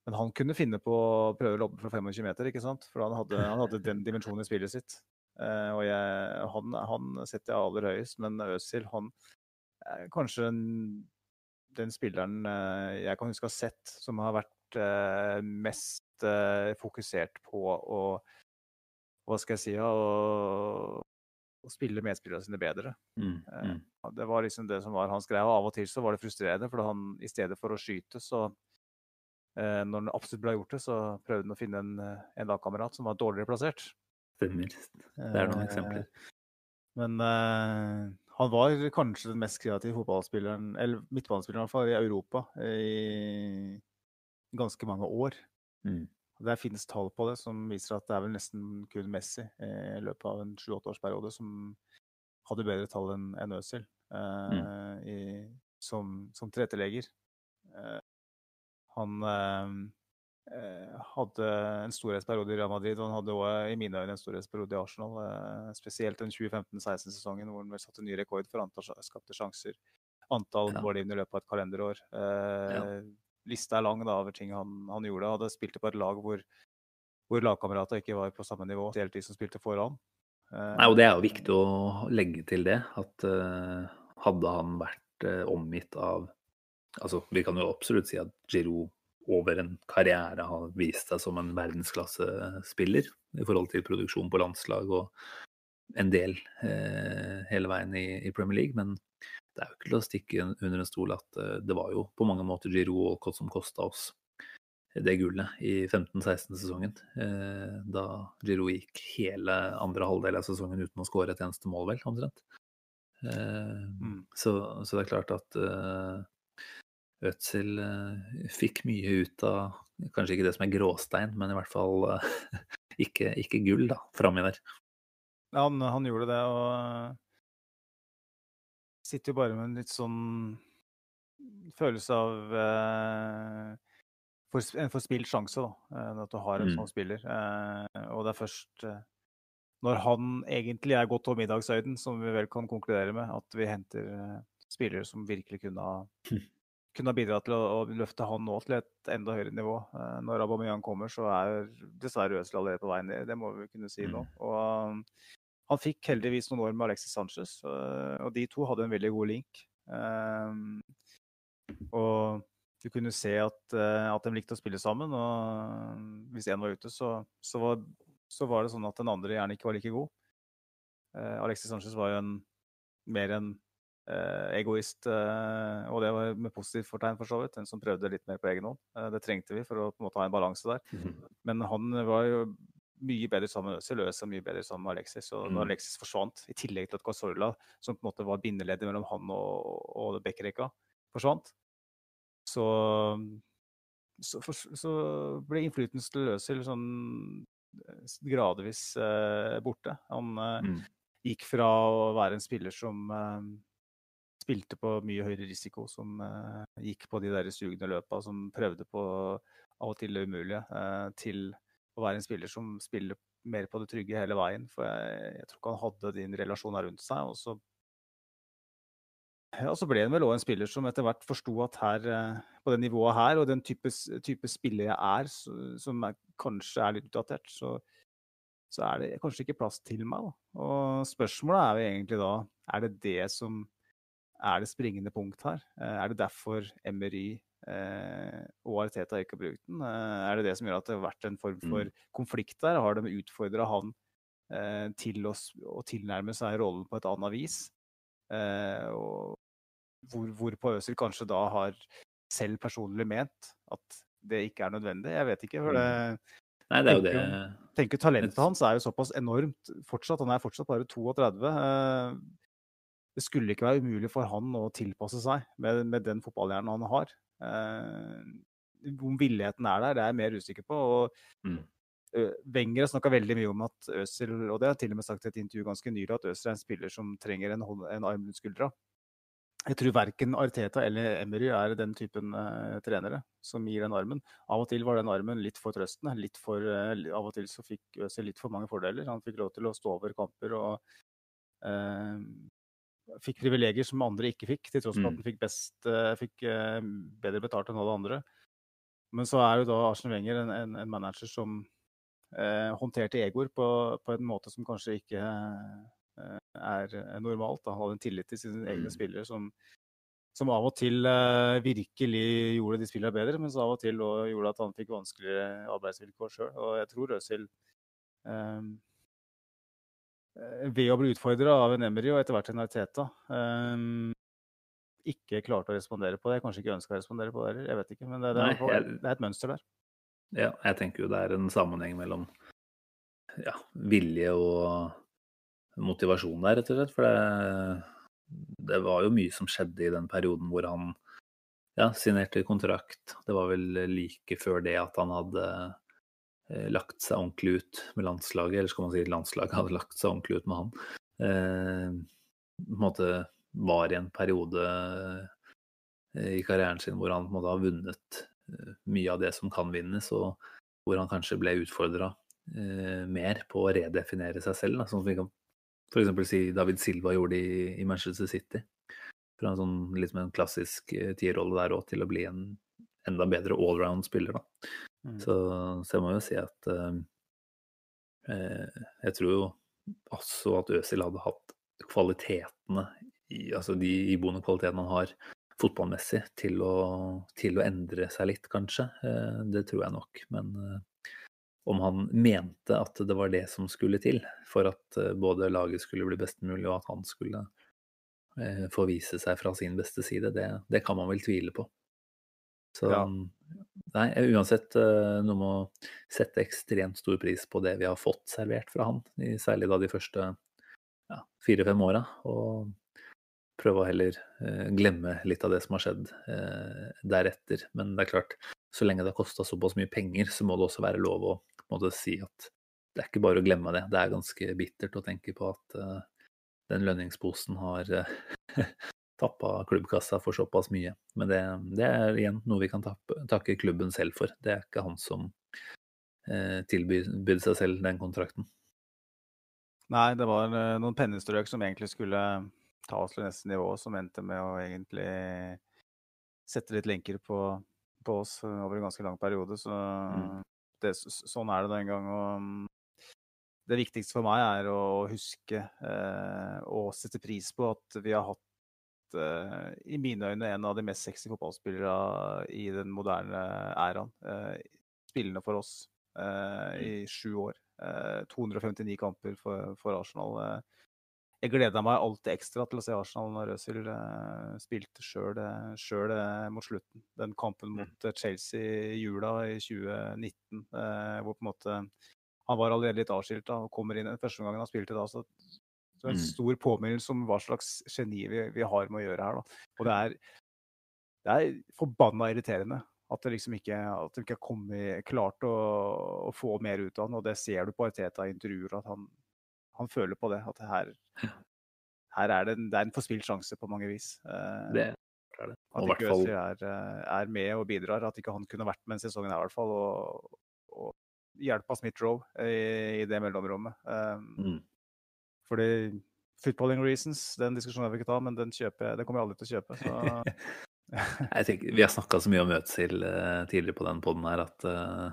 Men han kunne finne på å prøve å lobbe fra 25 meter, ikke sant? For han hadde, han hadde den dimensjonen i spillet sitt. Og jeg, han, han, setter jeg aller høyest, men Øzil han er kanskje den, den spilleren uh, jeg kan huske å ha sett som har vært uh, mest fokusert på å Hva skal jeg si å, å spille medspillerne sine bedre. Mm, mm. Det var liksom det som var hans greie. Og av og til så var det frustrerende, for han i stedet for å skyte, så når han absolutt ble gjort det, så prøvde han å finne en, en lagkamerat som var dårligere plassert. Stemmer. Det er noen eh, eksempler. Men han var kanskje den mest kreative fotballspilleren, eller midtbanespilleren i, i Europa i ganske mange år. Mm. Det finnes tall på det som viser at det er vel nesten kun Messi i løpet av en sju-åtte-årsperiode som hadde bedre tall enn en Øzil mm. som, som tilrettelegger. Han Eh, hadde en storhetsperiode i Real Madrid, og han hadde også i mine øyne en storhetsperiode i Arsenal. Eh, spesielt den 2015-16-sesongen hvor han vel satte ny rekord for antall skapte sjanser. Antall ja. mål i løpet av et kalenderår. Eh, ja. Lista er lang da, over ting han, han gjorde. Hadde spilt på et lag hvor, hvor lagkameratene ikke var på samme nivå, hele de som spilte foran. Nei, og Det er jo viktig å legge til det, at uh, hadde han vært uh, omgitt av Altså, vi kan jo absolutt si at Giroud over en karriere har vist seg som en verdensklassespiller i forhold til produksjon på landslag og en del eh, hele veien i, i, Premier League. Men det er jo ikke til å stikke under en stol at eh, det var jo på mange måter Giro Walcott som kosta oss det gullet i 15-16-sesongen. Eh, da Giro gikk hele andre halvdel av sesongen uten å skåre et eneste mål, vel, omtrent. Eh, mm. så, så, det er klart at eh, Ødsel eh, fikk mye ut av kanskje ikke det som er gråstein, men i hvert fall eh, ikke, ikke gull da, framme der. Ja, han, han, gjorde det, og eh, sitter jo bare med en litt sånn følelse av eh, for, en forspilt sjanse, da. At du har en mm. sånn spiller. Eh, og det er først når han egentlig er godt over middagshøyden, som vi vel kan konkludere med, at vi henter spillere som virkelig kunne ha kunne ha bidratt til å, å, løfte han nå til et enda høyere nivå. Uh, når Aubameyang kommer, så er dessverre Øzil allerede på vei ned. Det må vi kunne si nå. Mm. Og um, han fikk heldigvis noen år med Alexis Sanchez, uh, og de to hadde en veldig god link. Um, og du kunne se at, uh, at, de likte å spille sammen. Og hvis én var ute, så, så, var, så, var, det sånn at den andre gjerne ikke var like god. Alexis Sanchez var jo en, mer en Eh, egoist, eh, og det var med positivt fortegn, for så vidt. En som prøvde litt mer på egen hånd. Eh, det trengte vi for å på en måte ha en balanse der. Mm. Men han var jo mye bedre sammen med Øzil, Øzil mye bedre sammen med Alexis. Og når mm. Alexis forsvant, i tillegg til at Casorla, som på en måte var bindeleddet mellom han og, og Bekkerekka, forsvant, så, så, så ble innflytelsen til Øzil sånn gradvis eh, borte. Han eh, mm. gikk fra å være en spiller som eh, spilte på mye høyere risiko, som uh, gikk på de der sugne løpa, som prøvde på av og til det umulige, uh, til å være en spiller som spiller mer på det trygge hele veien. For jeg, jeg tror ikke han hadde din relasjon her rundt seg. Og så, ja, så ble han vel òg en spiller som etter hvert forsto at her, uh, på det nivået her, og den type, type spiller jeg er, så, som er, kanskje er litt utdatert, så, så er det kanskje ikke plass til meg. Da. Og spørsmålet er jo egentlig da er det det som er det springende punkt her? Eh, er det derfor Emery eh, og Arteta ikke har brukt den? Eh, er det det som gjør at det har vært en form for mm. konflikt der? Har de utfordra han eh, til å, tilnærme seg rollen på et annet vis? Eh, og hvor, hvorpå Øzil kanskje da har selv personlig ment at det ikke er nødvendig. Jeg vet ikke. for det, mm. Nei, det er jo det. Tenker Talentet hans er jo såpass enormt fortsatt. Han er fortsatt bare 32. Det skulle ikke være umulig for han å tilpasse seg med, med den fotballhjernen han har. Eh, om villigheten er der, det er jeg mer usikker på. og mm. Wenger snakka veldig mye om at Øzil, og det har til og med sagt i et intervju ganske nylig, at Øzil er en spiller som trenger en, en arm rundt skuldra. Jeg tror verken Arteta eller Emery er den typen uh, trenere som gir den armen. Av og til var den armen litt for trøstende. Litt for, uh, av og til så fikk Øzil litt for mange fordeler. Han fikk lov til å stå over kamper og uh, fikk privilegier som andre ikke fikk, til tross for at mm. han fikk, best, fikk bedre betalt enn alle andre. Men så er jo da Arsen Wenger en, en, en, manager som håndterte egoer på, på, en måte som kanskje ikke Eh, er eh, normalt. Da. Hadde en tillit til sine egne mm. spillere som, som av og til uh, virkelig gjorde de spillene bedre, men så av og til gjorde at han fikk vanskeligere arbeidsvilkår sjøl. Og jeg tror Øzil um, ved å bli utfordra av en Emery og etter hvert en Arteta um, ikke klarte å respondere på det. Kanskje ikke ønska å respondere på det heller, jeg vet ikke. Men det, det, er, Nei, jeg, det, er, et mønster der. Ja, jeg tenker jo det er en sammenheng mellom ja, vilje og motivasjon der, rett og slett. For det, det, var jo mye som skjedde i den perioden hvor han ja, signerte kontrakt. Det var vel like før det at han hadde eh, lagt seg ordentlig ut med landslaget, eller skal man si landslaget hadde lagt seg ordentlig ut med han. Eh, på en måte var i en periode eh, i karrieren sin hvor han på en måte har vunnet eh, mye av det som kan vinnes, og hvor han kanskje ble utfordra eh, mer på å redefinere seg selv. Da, sånn som vi kan f.eks. si David Silva gjorde i, i Manchester City. Fra en sånn mer en klassisk tierrolle der òg, til å bli en enda bedre allround-spiller, da. Mm. Så, så, jeg må jo si at uh, uh, Jeg tror jo også at Øzil hadde hatt kvalitetene, i, altså de iboende kvalitetene han har fotballmessig, til å, til å endre seg litt, kanskje. det tror jeg nok. Men om han mente at det var det som skulle til for at eh, både laget skulle bli best mulig, og at han skulle eh, få vise seg fra sin beste side, det, det kan man vel tvile på. Så ja. nei, uansett eh, noe med å sette ekstremt stor pris på det vi har fått servert fra han, særlig da de første ja, fire-fem åra, og prøve å heller eh, glemme litt av det som har skjedd eh, deretter. Men det er klart, så lenge det har kosta såpass mye penger, så må det også være lov å måte si at det er ikke bare å glemme det. Det er ganske bittert å tenke på at den lønningsposen har tappa klubbkassa for såpass mye. Men det, det er igjen noe vi kan tappe, takke klubben selv for. Det er ikke han som eh, tilbød seg selv den kontrakten. Nei, det var uh, noen pennestrøk som egentlig skulle ta oss til neste nivå, som endte med å egentlig sette litt lenker på, på oss over en ganske lang periode. Så mm det, sånn er det den gang. Og mm, det viktigste for meg er å huske eh, og sette pris på at vi har hatt eh, i mine øyne en av de mest sexy fotballspillere i den moderne æraen. Uh, spillende for oss uh, i sju år. 259 eh, kamper for, for Arsenal. Jeg gleda meg alltid ekstra til å se Arsenal når Røsil uh, spilte sjøl uh, mot slutten. Den kampen mm. mot uh, Chelsea i jula i 2019, hvor på en måte han var allerede litt avskilt og kommer inn første gangen han spilte da. så det er en mm. stor påminnelse om hva slags geni vi, vi, har med å gjøre her. Da. Og det er, det er forbanna irriterende at det liksom ikke, at det ikke har kommet, klart å, å, få mer ut av han. Og det ser du på Arteta i intervjuer, at han, han føler på det. At det her, her er det, en, det er en forspilt sjanse på mange vis. Eh, det det. At ikke Øzil er, eh, er, med og bidrar. At ikke han kunne vært med en sesongen her, i hvert fall. Og, og hjelpa Smith-Roe i, i, det mellomrommet. Um, mm. Fordi footballing reasons, den diskusjonen vil vi ikke ta, men den, kjøper, den kommer jeg aldri til å kjøpe. Så. jeg tenker, vi har snakka så mye om Øzil uh, tidligere på den poden her at uh,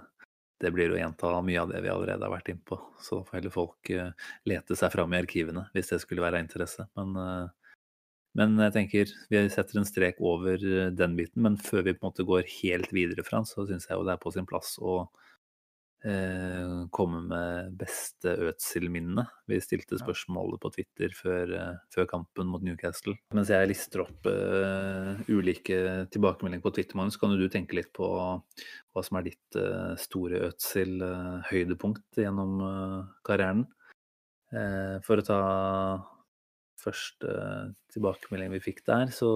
det blir å gjenta mye av det vi allerede har vært innpå. Så får heller folk uh, lete seg fram i arkivene hvis det skulle være av interesse. Men uh, Men jeg tenker vi setter en strek over den biten. Men før vi på en måte går helt videre fra så syns jeg jo det er på sin plass å eh, komme med beste Øtzil-minne. Vi stilte spørsmålet på Twitter før, eh, før, kampen mot Newcastle. Mens jeg lister opp uh, ulike tilbakemeldinger på Twitter, Magnus, kan du tenke litt på hva som er ditt uh, store Øtzil-høydepunkt gjennom uh, karrieren? Eh, for å ta første tilbakemelding vi fikk der, så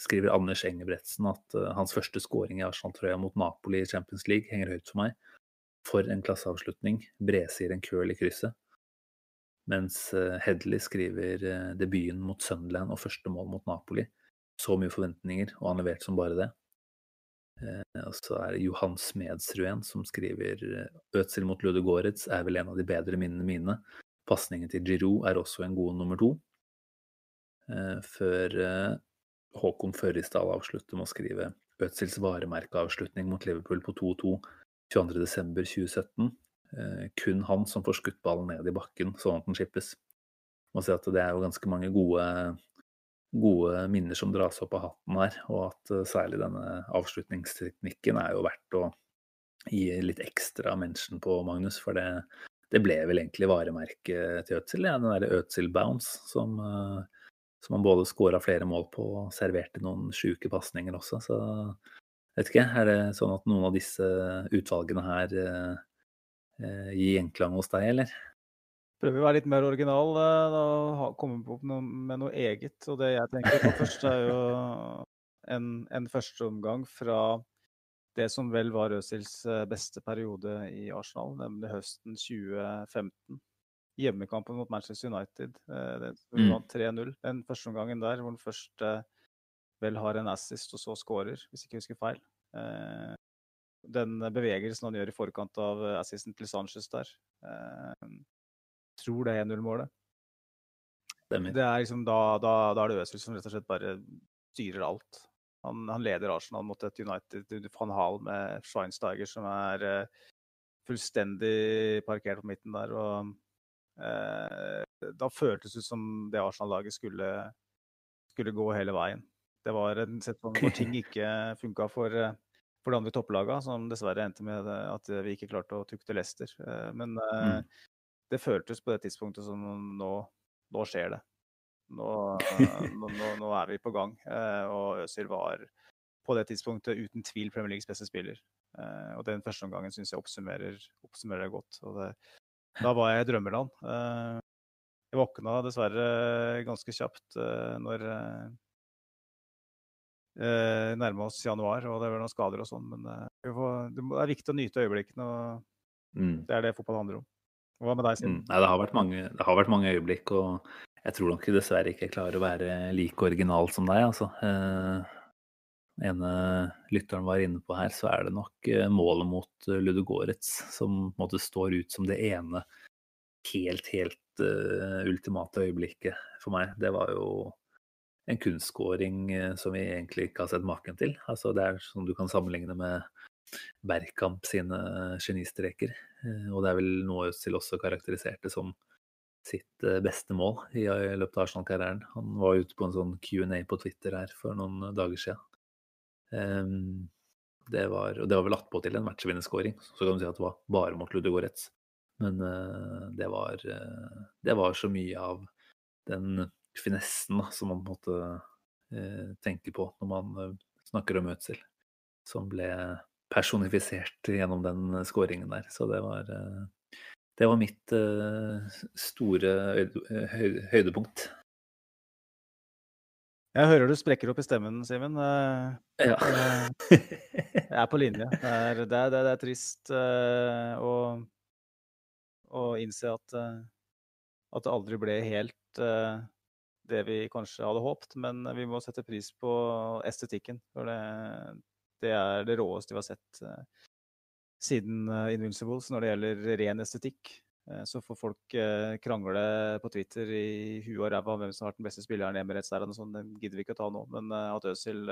skriver Anders Engebretsen at hans første scoring i Arsenal-trøya mot Napoli i Champions League henger høyt for meg for en klasseavslutning. Bresier en køl i krysset. Mens eh, Hedley skriver eh, debuten mot Sunderland og første mål mot Napoli. Så mye forventninger, og han leverte som bare det. Eh, og så er det Johan Smedsruen som skriver Ødsel mot Ludogorets er vel en av de bedre minnene mine. Pasningen til Giroud er også en god nummer to. Før Håkon Førrisdal avslutter med å skrive Ødsels varemerkeavslutning mot Liverpool på 2-2 22.12.2017. Eh, kun han som får skutt ballen ned i bakken sånn at den skippes. Man ser at det er jo ganske mange gode, gode minner som dras opp av hatten her, og at uh, særlig denne avslutningsteknikken er jo verdt å gi litt ekstra mention på, Magnus. For det, det ble vel egentlig varemerket til Øtzil, ja, den derre Øtzil bounce som, uh, som han både skåra flere mål på og serverte noen sjuke pasninger også. Så Vet ikke, Er det sånn at noen av disse utvalgene her eh, eh gir gjenklang hos deg, eller? Prøver å være litt mer original da, og komme opp med noe eget. Og det jeg tenker på først, er jo en, en førsteomgang fra det som vel var eh, beste periode i Arsenal, nemlig høsten 2015. Hjemmekampen mot Manchester United. Den mm. vant 3-0. Den første omgangen der hvor den først vel har en assist og så scorer, hvis ikke jeg husker feil. Eh, den bevegelsen han gjør i forkant av assisten til Sanchez der. Eh, tror det er 1-0-målet. Det er liksom da, da, da er det Øzil som rett og slett bare styrer alt. Han, han leder Arsenal mot et United van Hall med Schweinsteiger som er fullstendig parkert på midten der. og eh, Da føltes det ut som det Arsenal-laget skulle, skulle gå hele veien. Det var en sesong hvor ting ikke funka for, eh, for de andre topplagene, som dessverre endte med at vi ikke klarte å tukte Leicester. Eh, men eh, mm. det føltes på det tidspunktet som nå, nå skjer det. Nå, nå, nå, er vi på gang. Og Øzil var på det tidspunktet uten tvil Premier Leagues beste spiller. Og den første omgangen syns jeg oppsummerer, oppsummerer godt. Det, da var jeg i drømmeland. Jeg våkna dessverre ganske kjapt når eh, nærme oss januar, og det var noen skader og sånn. Men eh, får, det er viktig å nyte øyeblikkene, og mm. det er det fotball handler om. Hva med deg, Siden? Mm. Nei, det har, mange, det har, vært mange, øyeblikk, og jeg tror nok dessverre ikke jeg klarer å være like original som deg, altså. Eh, ene lytteren var inne på her, så er det nok eh, målet mot uh, Ludogorets som måte står ut som det ene helt, helt uh, ultimate øyeblikket for meg. Det var jo en kunstskåring eh, som vi egentlig ikke har sett maken til. Altså, det er som du kan sammenligne med Bergkamp sine genistreker. Eh, og det er vel noe Øzil også karakteriserte som sitt eh, beste mål i løpet av Arsenal-karrieren. Han var ute på en sånn Q&A på Twitter her for noen dager siden. Ehm, det var, og det var vel attpåtil en matchvinnerskåring. Så kan du si at det var bare mot Ludogorets. Men det var, det var så mye av den finessen da, som man på en måte eh, tenker på når man eh, snakker om Øtzil, som ble personifisert gjennom den skåringen der. Så det var, eh, det var mitt eh, store høydepunkt. Jeg hører du sprekker opp i stemmen, Simen. Eh, ja. jeg er på linje. Det er, det er, det er trist å, å, innse at, at det aldri ble helt det vi kanskje hadde håpt, men vi må sette pris på estetikken. For det, det er det råeste vi har sett uh, siden uh, Invincibles når det gjelder ren estetikk. Uh, så får folk krangle på Twitter i huet og ræva om hvem som har vært den beste spilleren i Emirates der, og sånn, det gidder vi ikke å ta nå. Men at Øzil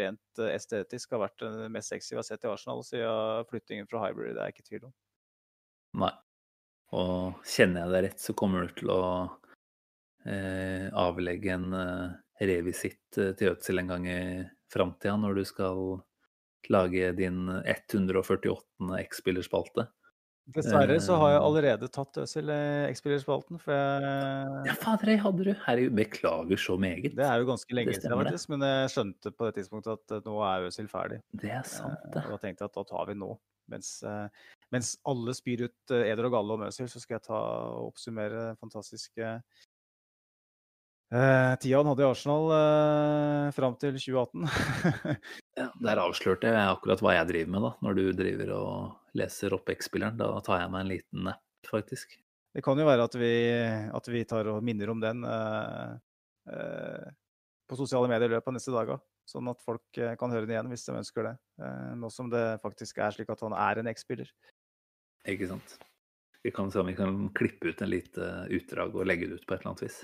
rent estetisk har vært den mest sexy vi har sett i Arsenal siden flyttingen fra Hybrid, det er jeg ikke tvil om. Nei. Og kjenner jeg deg rett, så kommer du til å eh, avlegge en, eh, revisitt eh, til Ødsel en gang i framtida, når du skal lage din 148. X-spillerspalte. Dessverre så har jeg Eh. allerede tatt Øsil i X-spillerspalten, for jeg, Ja, fader, jeg hadde du! Herregud, beklager så meget. det er jo ganske lenge siden, faktisk, men jeg skjønte på det tidspunktet at eh, nå er Øsil ferdig. Det er sant, Eh, det. Og da tenkte jeg at da tar vi nå. Mens, eh, mens alle spyr ut eh, eder og galle om Øsil, så skal jeg ta og oppsummere den fantastiske eh, tida han hadde i Arsenal eh, fram til 2018. Ja, der avslørte jeg akkurat hva jeg driver med, da. Når du driver og leser opp X-spilleren. Da tar jeg meg en liten nepp, faktisk. Det kan jo være at vi, at vi tar og minner om den eh, eh, på sosiale medier i løpet av neste dager. Sånn at folk eh, kan høre den igjen hvis de ønsker det. Eh, nå som det faktisk er slik at han er en X-spiller. Ikke sant. Vi kan se om vi kan klippe ut en lite utdrag og legge det ut på et eller annet vis.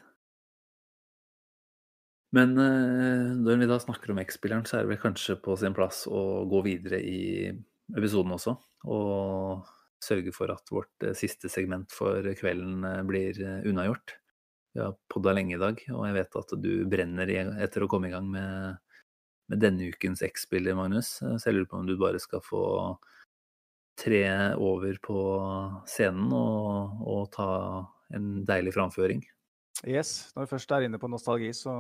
Men eh, når vi da snakker om X-spilleren, så er det vel kanskje på sin plass å gå videre i episoden også. Og sørge for at vårt eh, siste segment for kvelden eh, blir unnagjort. Vi har podda lenge i dag, og jeg vet at du brenner etter å komme i gang med, med denne ukens X-spiller, Magnus. Så jeg lurer på om du bare skal få tre over på scenen og, og ta en deilig framføring. Yes, når vi først er inne på nostalgi, så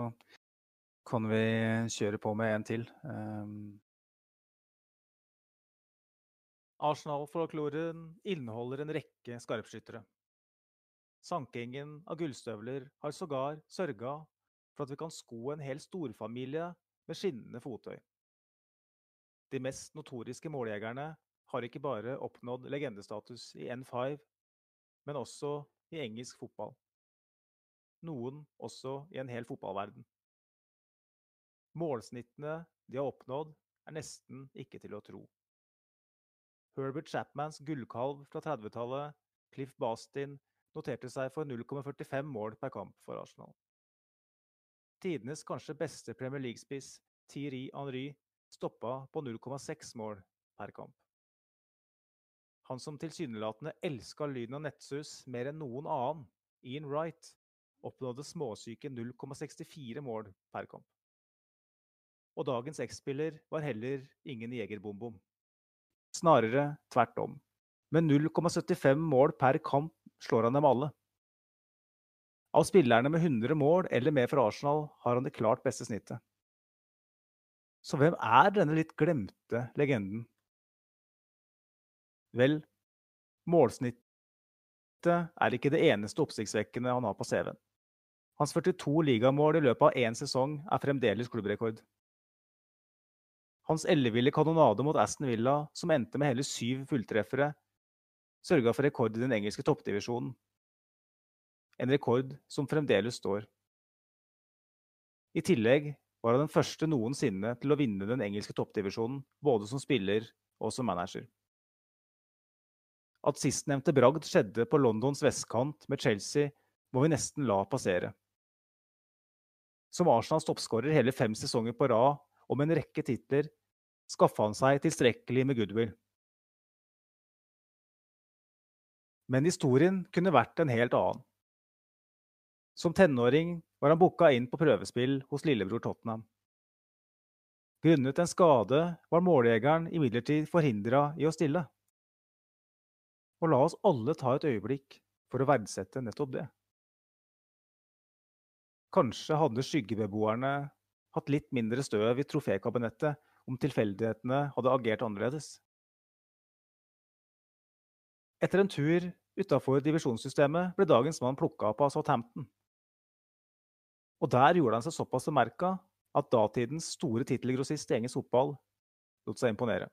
kan vi kjøre på med en til. Um, Arsenal-folkloren inneholder en rekke skarpskyttere. Sankingen av gullstøvler har sågar sørga for at vi kan sko en hel storfamilie med skinnende fottøy. De mest notoriske måljegerne har ikke bare oppnådd legendestatus i N5, men også i engelsk fotball noen også i en hel fotballverden. Målsnittene de har oppnådd, er nesten ikke til å tro. Herbert Chapmans gullkalv fra 30-tallet, Cliff Bastin, noterte seg for 0,45 mål per kamp for Arsenal. Tidenes kanskje beste Premier League-spiss, Thierry Henry, stoppa på 0,6 mål per kamp. Han som tilsynelatende elska lyden av nettsus mer enn noen annen, Ian Wright, oppnådde småsyke 0,64 mål per kamp. Og dagens X-spiller var heller ingen jegerbom-bom. Snarere tvert om. Med 0,75 mål per kamp slår han dem alle. Av spillerne med 100 mål eller mer for Arsenal har han det klart beste snittet. Så hvem er denne litt glemte legenden? Vel, målsnittet er ikke det eneste oppsiktsvekkende han har på CV-en. Hans 42 ligamål i løpet av én sesong er fremdeles klubbrekord. Hans elleville kanonade mot Aston Villa, som endte med hele syv fulltreffere, sørga for rekord i den engelske toppdivisjonen. En rekord som fremdeles står. I tillegg var han den første noensinne til å vinne den engelske toppdivisjonen, både som spiller og som manager. At sistnevnte bragd skjedde på Londons vestkant med Chelsea, må vi nesten la passere. Som Arsenals toppskårer hele fem sesonger på rad og med en rekke titler, skaffa han seg tilstrekkelig med goodwill. Men historien kunne vært en helt annen. Som tenåring var han booka inn på prøvespill hos lillebror Tottenham. Grunnet en skade var måljegeren imidlertid forhindra i å stille. Og la oss alle ta et øyeblikk for å verdsette nettopp det. Kanskje hadde skyggebeboerne hatt litt mindre støv i trofékabinettet om tilfeldighetene hadde agert annerledes. Etter en tur utafor divisjonssystemet ble dagens mann plukka opp av Southampton. Og der gjorde han seg såpass bemerka at datidens store tittelgrossist i engelsk fotball lot seg imponere.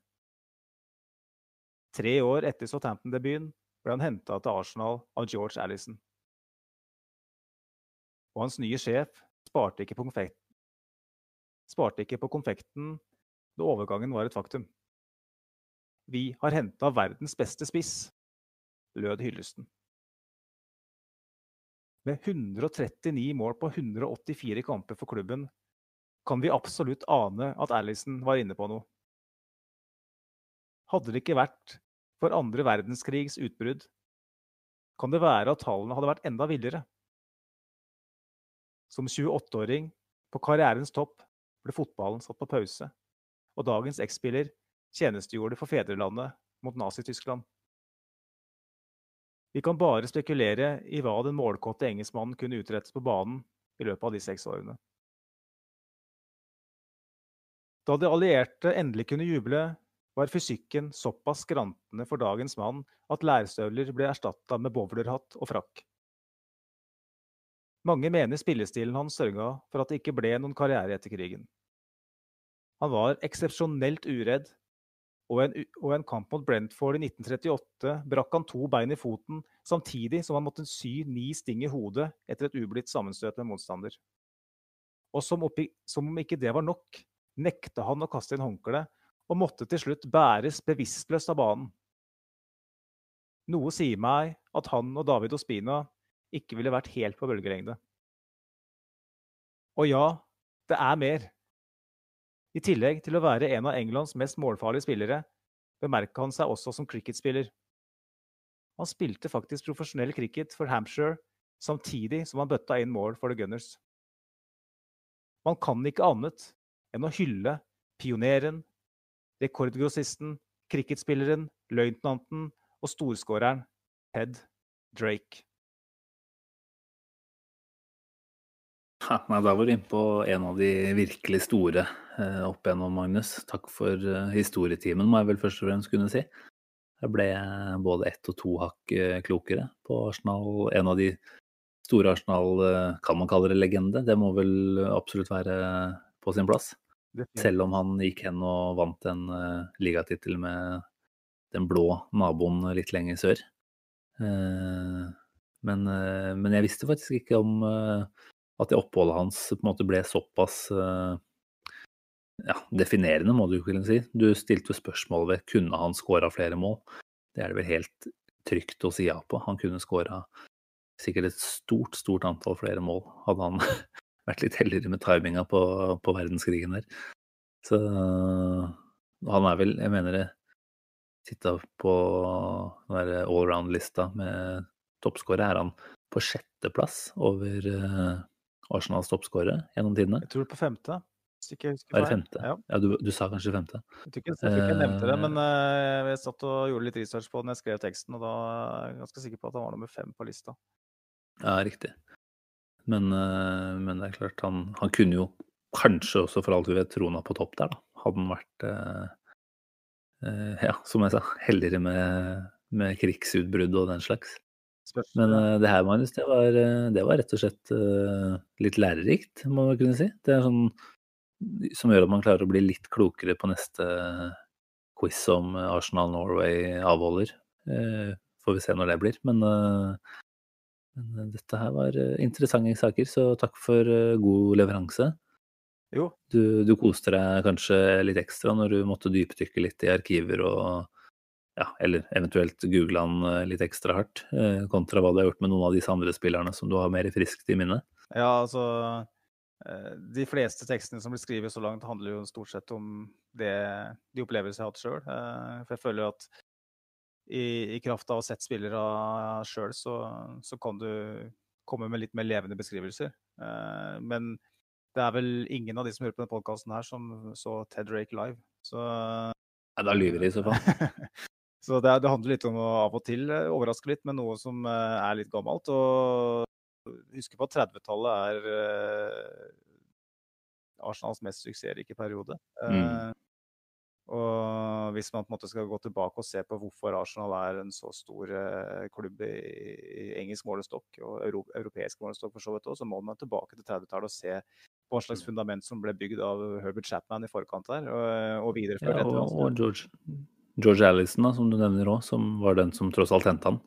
Tre år etter Southampton-debuten ble han henta til Arsenal av George Allison. Og hans nye sjef sparte ikke på, konfekten, sparte ikke på konfekten da overgangen var et faktum. Vi har henta verdens beste spiss, lød hyllesten. Med 139 mål på 184 kamper for klubben kan vi absolutt ane at Allison var inne på noe. Hadde det ikke vært for andre verdenskrigs utbrudd, kan det være at tallene hadde vært enda villere. Som 28-åring på karrierens topp ble fotballen satt på pause, og dagens X-spiller tjenestegjorde for fedrelandet mot Nazi-Tyskland. Vi kan bare spekulere i hva den målkåte engelskmannen kunne utrettes på banen i løpet av de seks årene. Da de allierte endelig kunne juble, var fysikken såpass skrantende for dagens mann at lærstøvler ble erstatta med bowlerhatt og frakk. Mange mener spillestilen hans sørga for at det ikke ble noen karriere etter krigen. Han var eksepsjonelt uredd, og en, og en, kamp mot Brentford i 1938 brakk han to bein i foten, samtidig som han måtte sy ni sting i hodet etter et ublidt sammenstøt med motstander. Og som, oppi, som om ikke det var nok, nekta han å kaste inn håndkleet og måtte til slutt bæres bevisstløst av banen. Noe sier meg at han og David Ospina ikke ville vært helt på bølgelengde. Og ja, det er mer. I tillegg til å være en av Englands mest målfarlige spillere, bemerka han seg også som cricketspiller. Han spilte faktisk profesjonell cricket for Hampshire samtidig som han bøtta inn mål for The Gunners. Man kan ikke annet enn å hylle pioneren, rekordgrossisten, cricketspilleren, løytnanten og storskåreren Ted Drake. Ja, nei, da var du inne på en av de virkelig store opp igjennom, Magnus. Takk for eh, historietimen, må jeg vel først og fremst kunne si. Jeg ble både ett og to hakk eh, klokere på Arsenal. En av de store Arsenal, eh, kan man kalle det legende? Det må vel absolutt være på sin plass. Selv om han gikk hen og vant en ligatittel med den blå naboen litt lenger sør. Men, men, jeg visste faktisk ikke om at det oppholdet hans på en måte ble såpass ja, definerende, må du kunne si. Du stilte jo spørsmål ved kunne han skåra flere mål. Det er det vel helt trygt å si ja på. Han kunne skåra sikkert et stort, stort antall flere mål, hadde han vært litt heldigere med timinga på, på, verdenskrigen der. Så han er vel, jeg mener det, sitta på den derre allround-lista med toppskårere, er han på sjetteplass over uh, Arsenals toppskårere gjennom tidene? Jeg tror på femte. Ikke er det femte? Ja, ja du, du, sa kanskje femte? Jeg tror ikke jeg, jeg nevnte det, men uh, jeg satt og gjorde litt research på den jeg skrev teksten, og da er jeg ganske sikker på at han var nummer fem på lista. Ja, riktig. Men, eh, men, det er klart, han, han, kunne jo kanskje også for alt vi vet trona på topp der, da. Hadde han vært, eh, eh, ja, som jeg sa, heldigere med, med krigsutbrudd og den slags. Men uh, det her, Magnus, det var, det var, rett og slett uh, litt lærerikt, må man kunne si. Det er sånn som gjør at man klarer å bli litt klokere på neste quiz som Arsenal Norway avholder. Uh, får vi se når det blir. Men men eh, dette her var eh, interessante saker, så takk for eh, god leveranse. Jo. Du, du koste deg kanskje litt ekstra når du måtte dypdykke litt i arkiver og ja, eller eventuelt google han litt ekstra hardt, kontra hva du har gjort med noen av disse andre spillerne som du har mer friskt i minne? Ja, altså De fleste tekstene som blir skrevet så langt, handler jo stort sett om det, de opplevelser jeg har hatt sjøl. For jeg føler at i, i, kraft av å ha sett spillere sjøl, så, så, kan du komme med litt mer levende beskrivelser. Eh, men det er vel ingen av de som hører på denne podkasten her, som så Ted Rake live. Så ja, Da lyver de i så fall. så det, det, handler litt om å av og til eh, overraske litt med noe som eh, er litt gammelt. Og husk på at 30-tallet er uh, Arsenals mest suksessrike periode. Mm. Eh, og hvis man på en måte skal gå tilbake og se på hvorfor Arsenal er en så stor eh, klubb i, i, engelsk målestokk, og euro, europeisk målestokk for så vidt også, så må man tilbake til 30-tallet og se på hva slags mm. fundament som ble bygd av Herbert Chapman i forkant der, og, og videreført ja, og, og George, George Allison, da, som du nevner òg, som var den som tross alt henta han.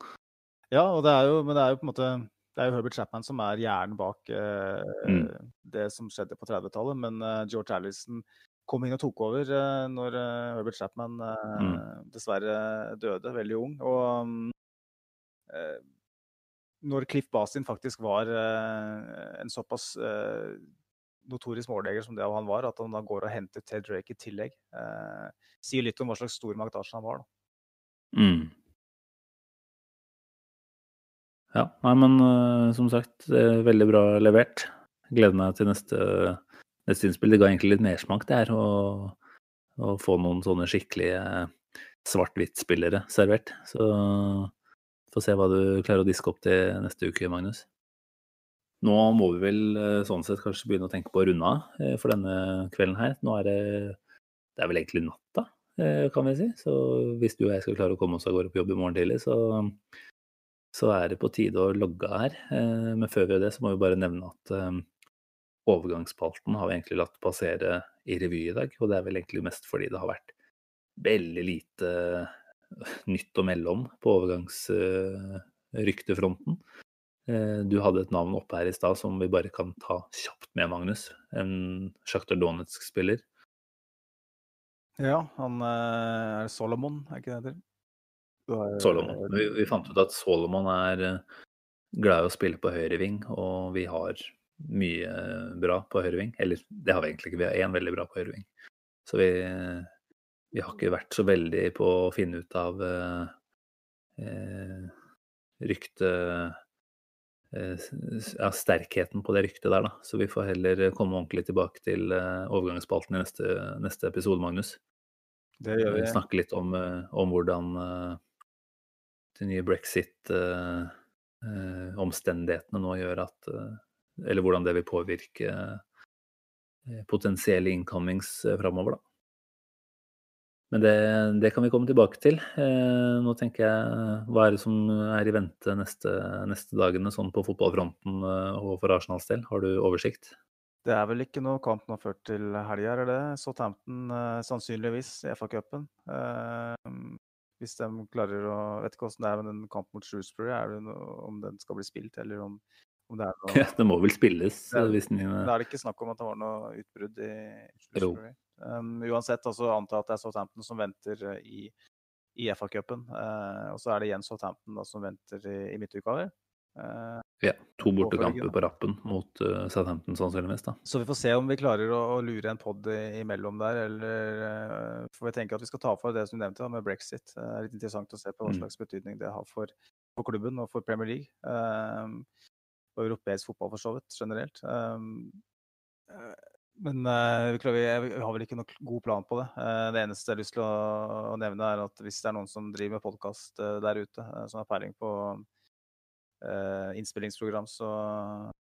Ja, og det er jo, men det er jo på en måte det er jo Herbert Chapman som er hjernen bak uh, mm. det som skjedde på 30-tallet. Men uh, George Allison kom inn og tok over uh, når Herbert Chapman mm. dessverre døde veldig ung. Og um, når Cliff Basin faktisk var en såpass notorisk måleger som det han var, at han da går og henter Ted Drake i tillegg, sier litt om hva slags stormakt Arsenal var. da. Mm. Ja, nei, men som sagt, veldig bra levert. Gleder meg til neste neste innspill. Det ga egentlig litt mersmak, det her. Å, å få noen sånne skikkelige svart-hvitt-spillere servert. Så få se hva du klarer å diske opp til neste uke, Magnus. Nå må vi vel eh, sånn sett kanskje begynne å tenke på å runde av eh, for denne kvelden her. Nå er det Det er vel egentlig natta, eh, kan vi si. Så hvis du og jeg skal klare å komme oss av gårde på jobb i morgen tidlig, så, så er det på tide å logge her. Men før vi gjør det, så må vi bare nevne at overgangsspalten har vi egentlig latt passere i revy i dag. Og det er vel egentlig mest fordi det har vært veldig lite nytt å melde om på overgangsryktefronten. Du hadde et navn oppe her i stad som vi bare kan ta kjapt med, Magnus. En Sjakter Donetsk-spiller. Ja, han er Solomon, er ikke det det heter? Solomon. Vi, vi, fant ut at Solomon er glad i å spille på høyreving, og vi har mye bra på høyreving. Eller det har vi egentlig ikke, vi har én veldig bra på høyreving. Så vi, vi, har ikke vært så veldig på å finne ut av eh, rykte Eh, ja, sterkheten på det ryktet der, da. Så vi får heller komme ordentlig tilbake til overgangsspalten i neste, neste, episode, Magnus. Det gjør vi. Snakke litt om, om hvordan de nye brexit-omstendighetene nå gjør at Eller hvordan det vil påvirke potensielle incomings framover, da. Men det, det, kan vi komme tilbake til. Eh, nå tenker jeg, Hva er det som er i vente neste, neste dagene sånn på fotballfronten eh, og for Arsenals del? Har du oversikt? Det er vel ikke noe kamp nå før til helga, er det? Southampton eh, sannsynligvis i FA-cupen. Eh, hvis de klarer å Vet ikke hvordan det er med en kamp mot Shrewsbury, er det noe, om den skal bli spilt, eller om, om det er noe Ja, det må vel spilles? Det hvis den... Da er det ikke snakk om at det var noe utbrudd i Shrewsbury? Um, uansett, altså antar at det er Southampton som venter eh, i, i FA-cupen. Uh, og så er det igjen Southampton da, som venter i, i midtuka. Uh, ja. To bortekamper på rappen mot uh, Southampton sannsynligvis. da. Så vi får se om vi klarer å, lure en pod imellom der, eller uh, får vi tenke at vi skal ta for det som du nevnte da, med brexit. Det er litt interessant å se på hva mm. slags betydning det har for, for klubben og for Premier League. Og europeisk fotball for så vidt, generelt. Men uh, vi, har vel ikke noen god plan på det. Uh, det eneste jeg har lyst til å, å, nevne, er at hvis det er noen som driver med podkast uh, der ute, som har peiling på innspillingsprogram, så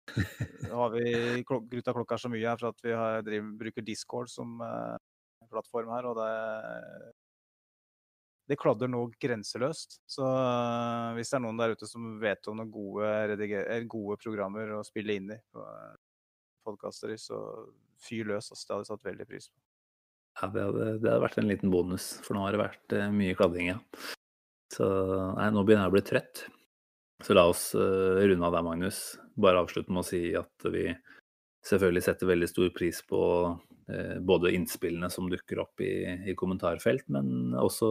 har vi gruta klokka så mye her for at vi har, driver, bruker Discord som plattform her. Og det, det kladder nå grenseløst. Så hvis det er noen der ute som vet om noen gode, gode programmer å spille inn i podkaster i, så fyr løs. Altså, det hadde jeg satt veldig pris på. Ja, det hadde, det hadde, vært en liten bonus, for nå har det vært uh, mye kladding, ja. Så nei, nå begynner jeg å bli trøtt. Så la oss uh, runde av der, Magnus. Bare avslutte med å si at vi selvfølgelig setter veldig stor pris på uh, både innspillene som dukker opp i, i, kommentarfelt, men også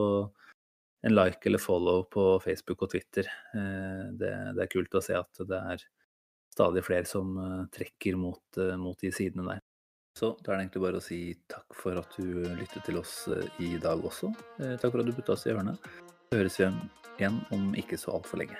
en like eller follow på Facebook og Twitter. Det, det, er kult å se at det er stadig flere som trekker mot, mot de sidene der. Så da er det egentlig bare å si takk for at du lyttet til oss eh, i dag også. Eh, takk for at du putta oss i hjørnet. Så høres vi igjen om ikke så altfor lenge.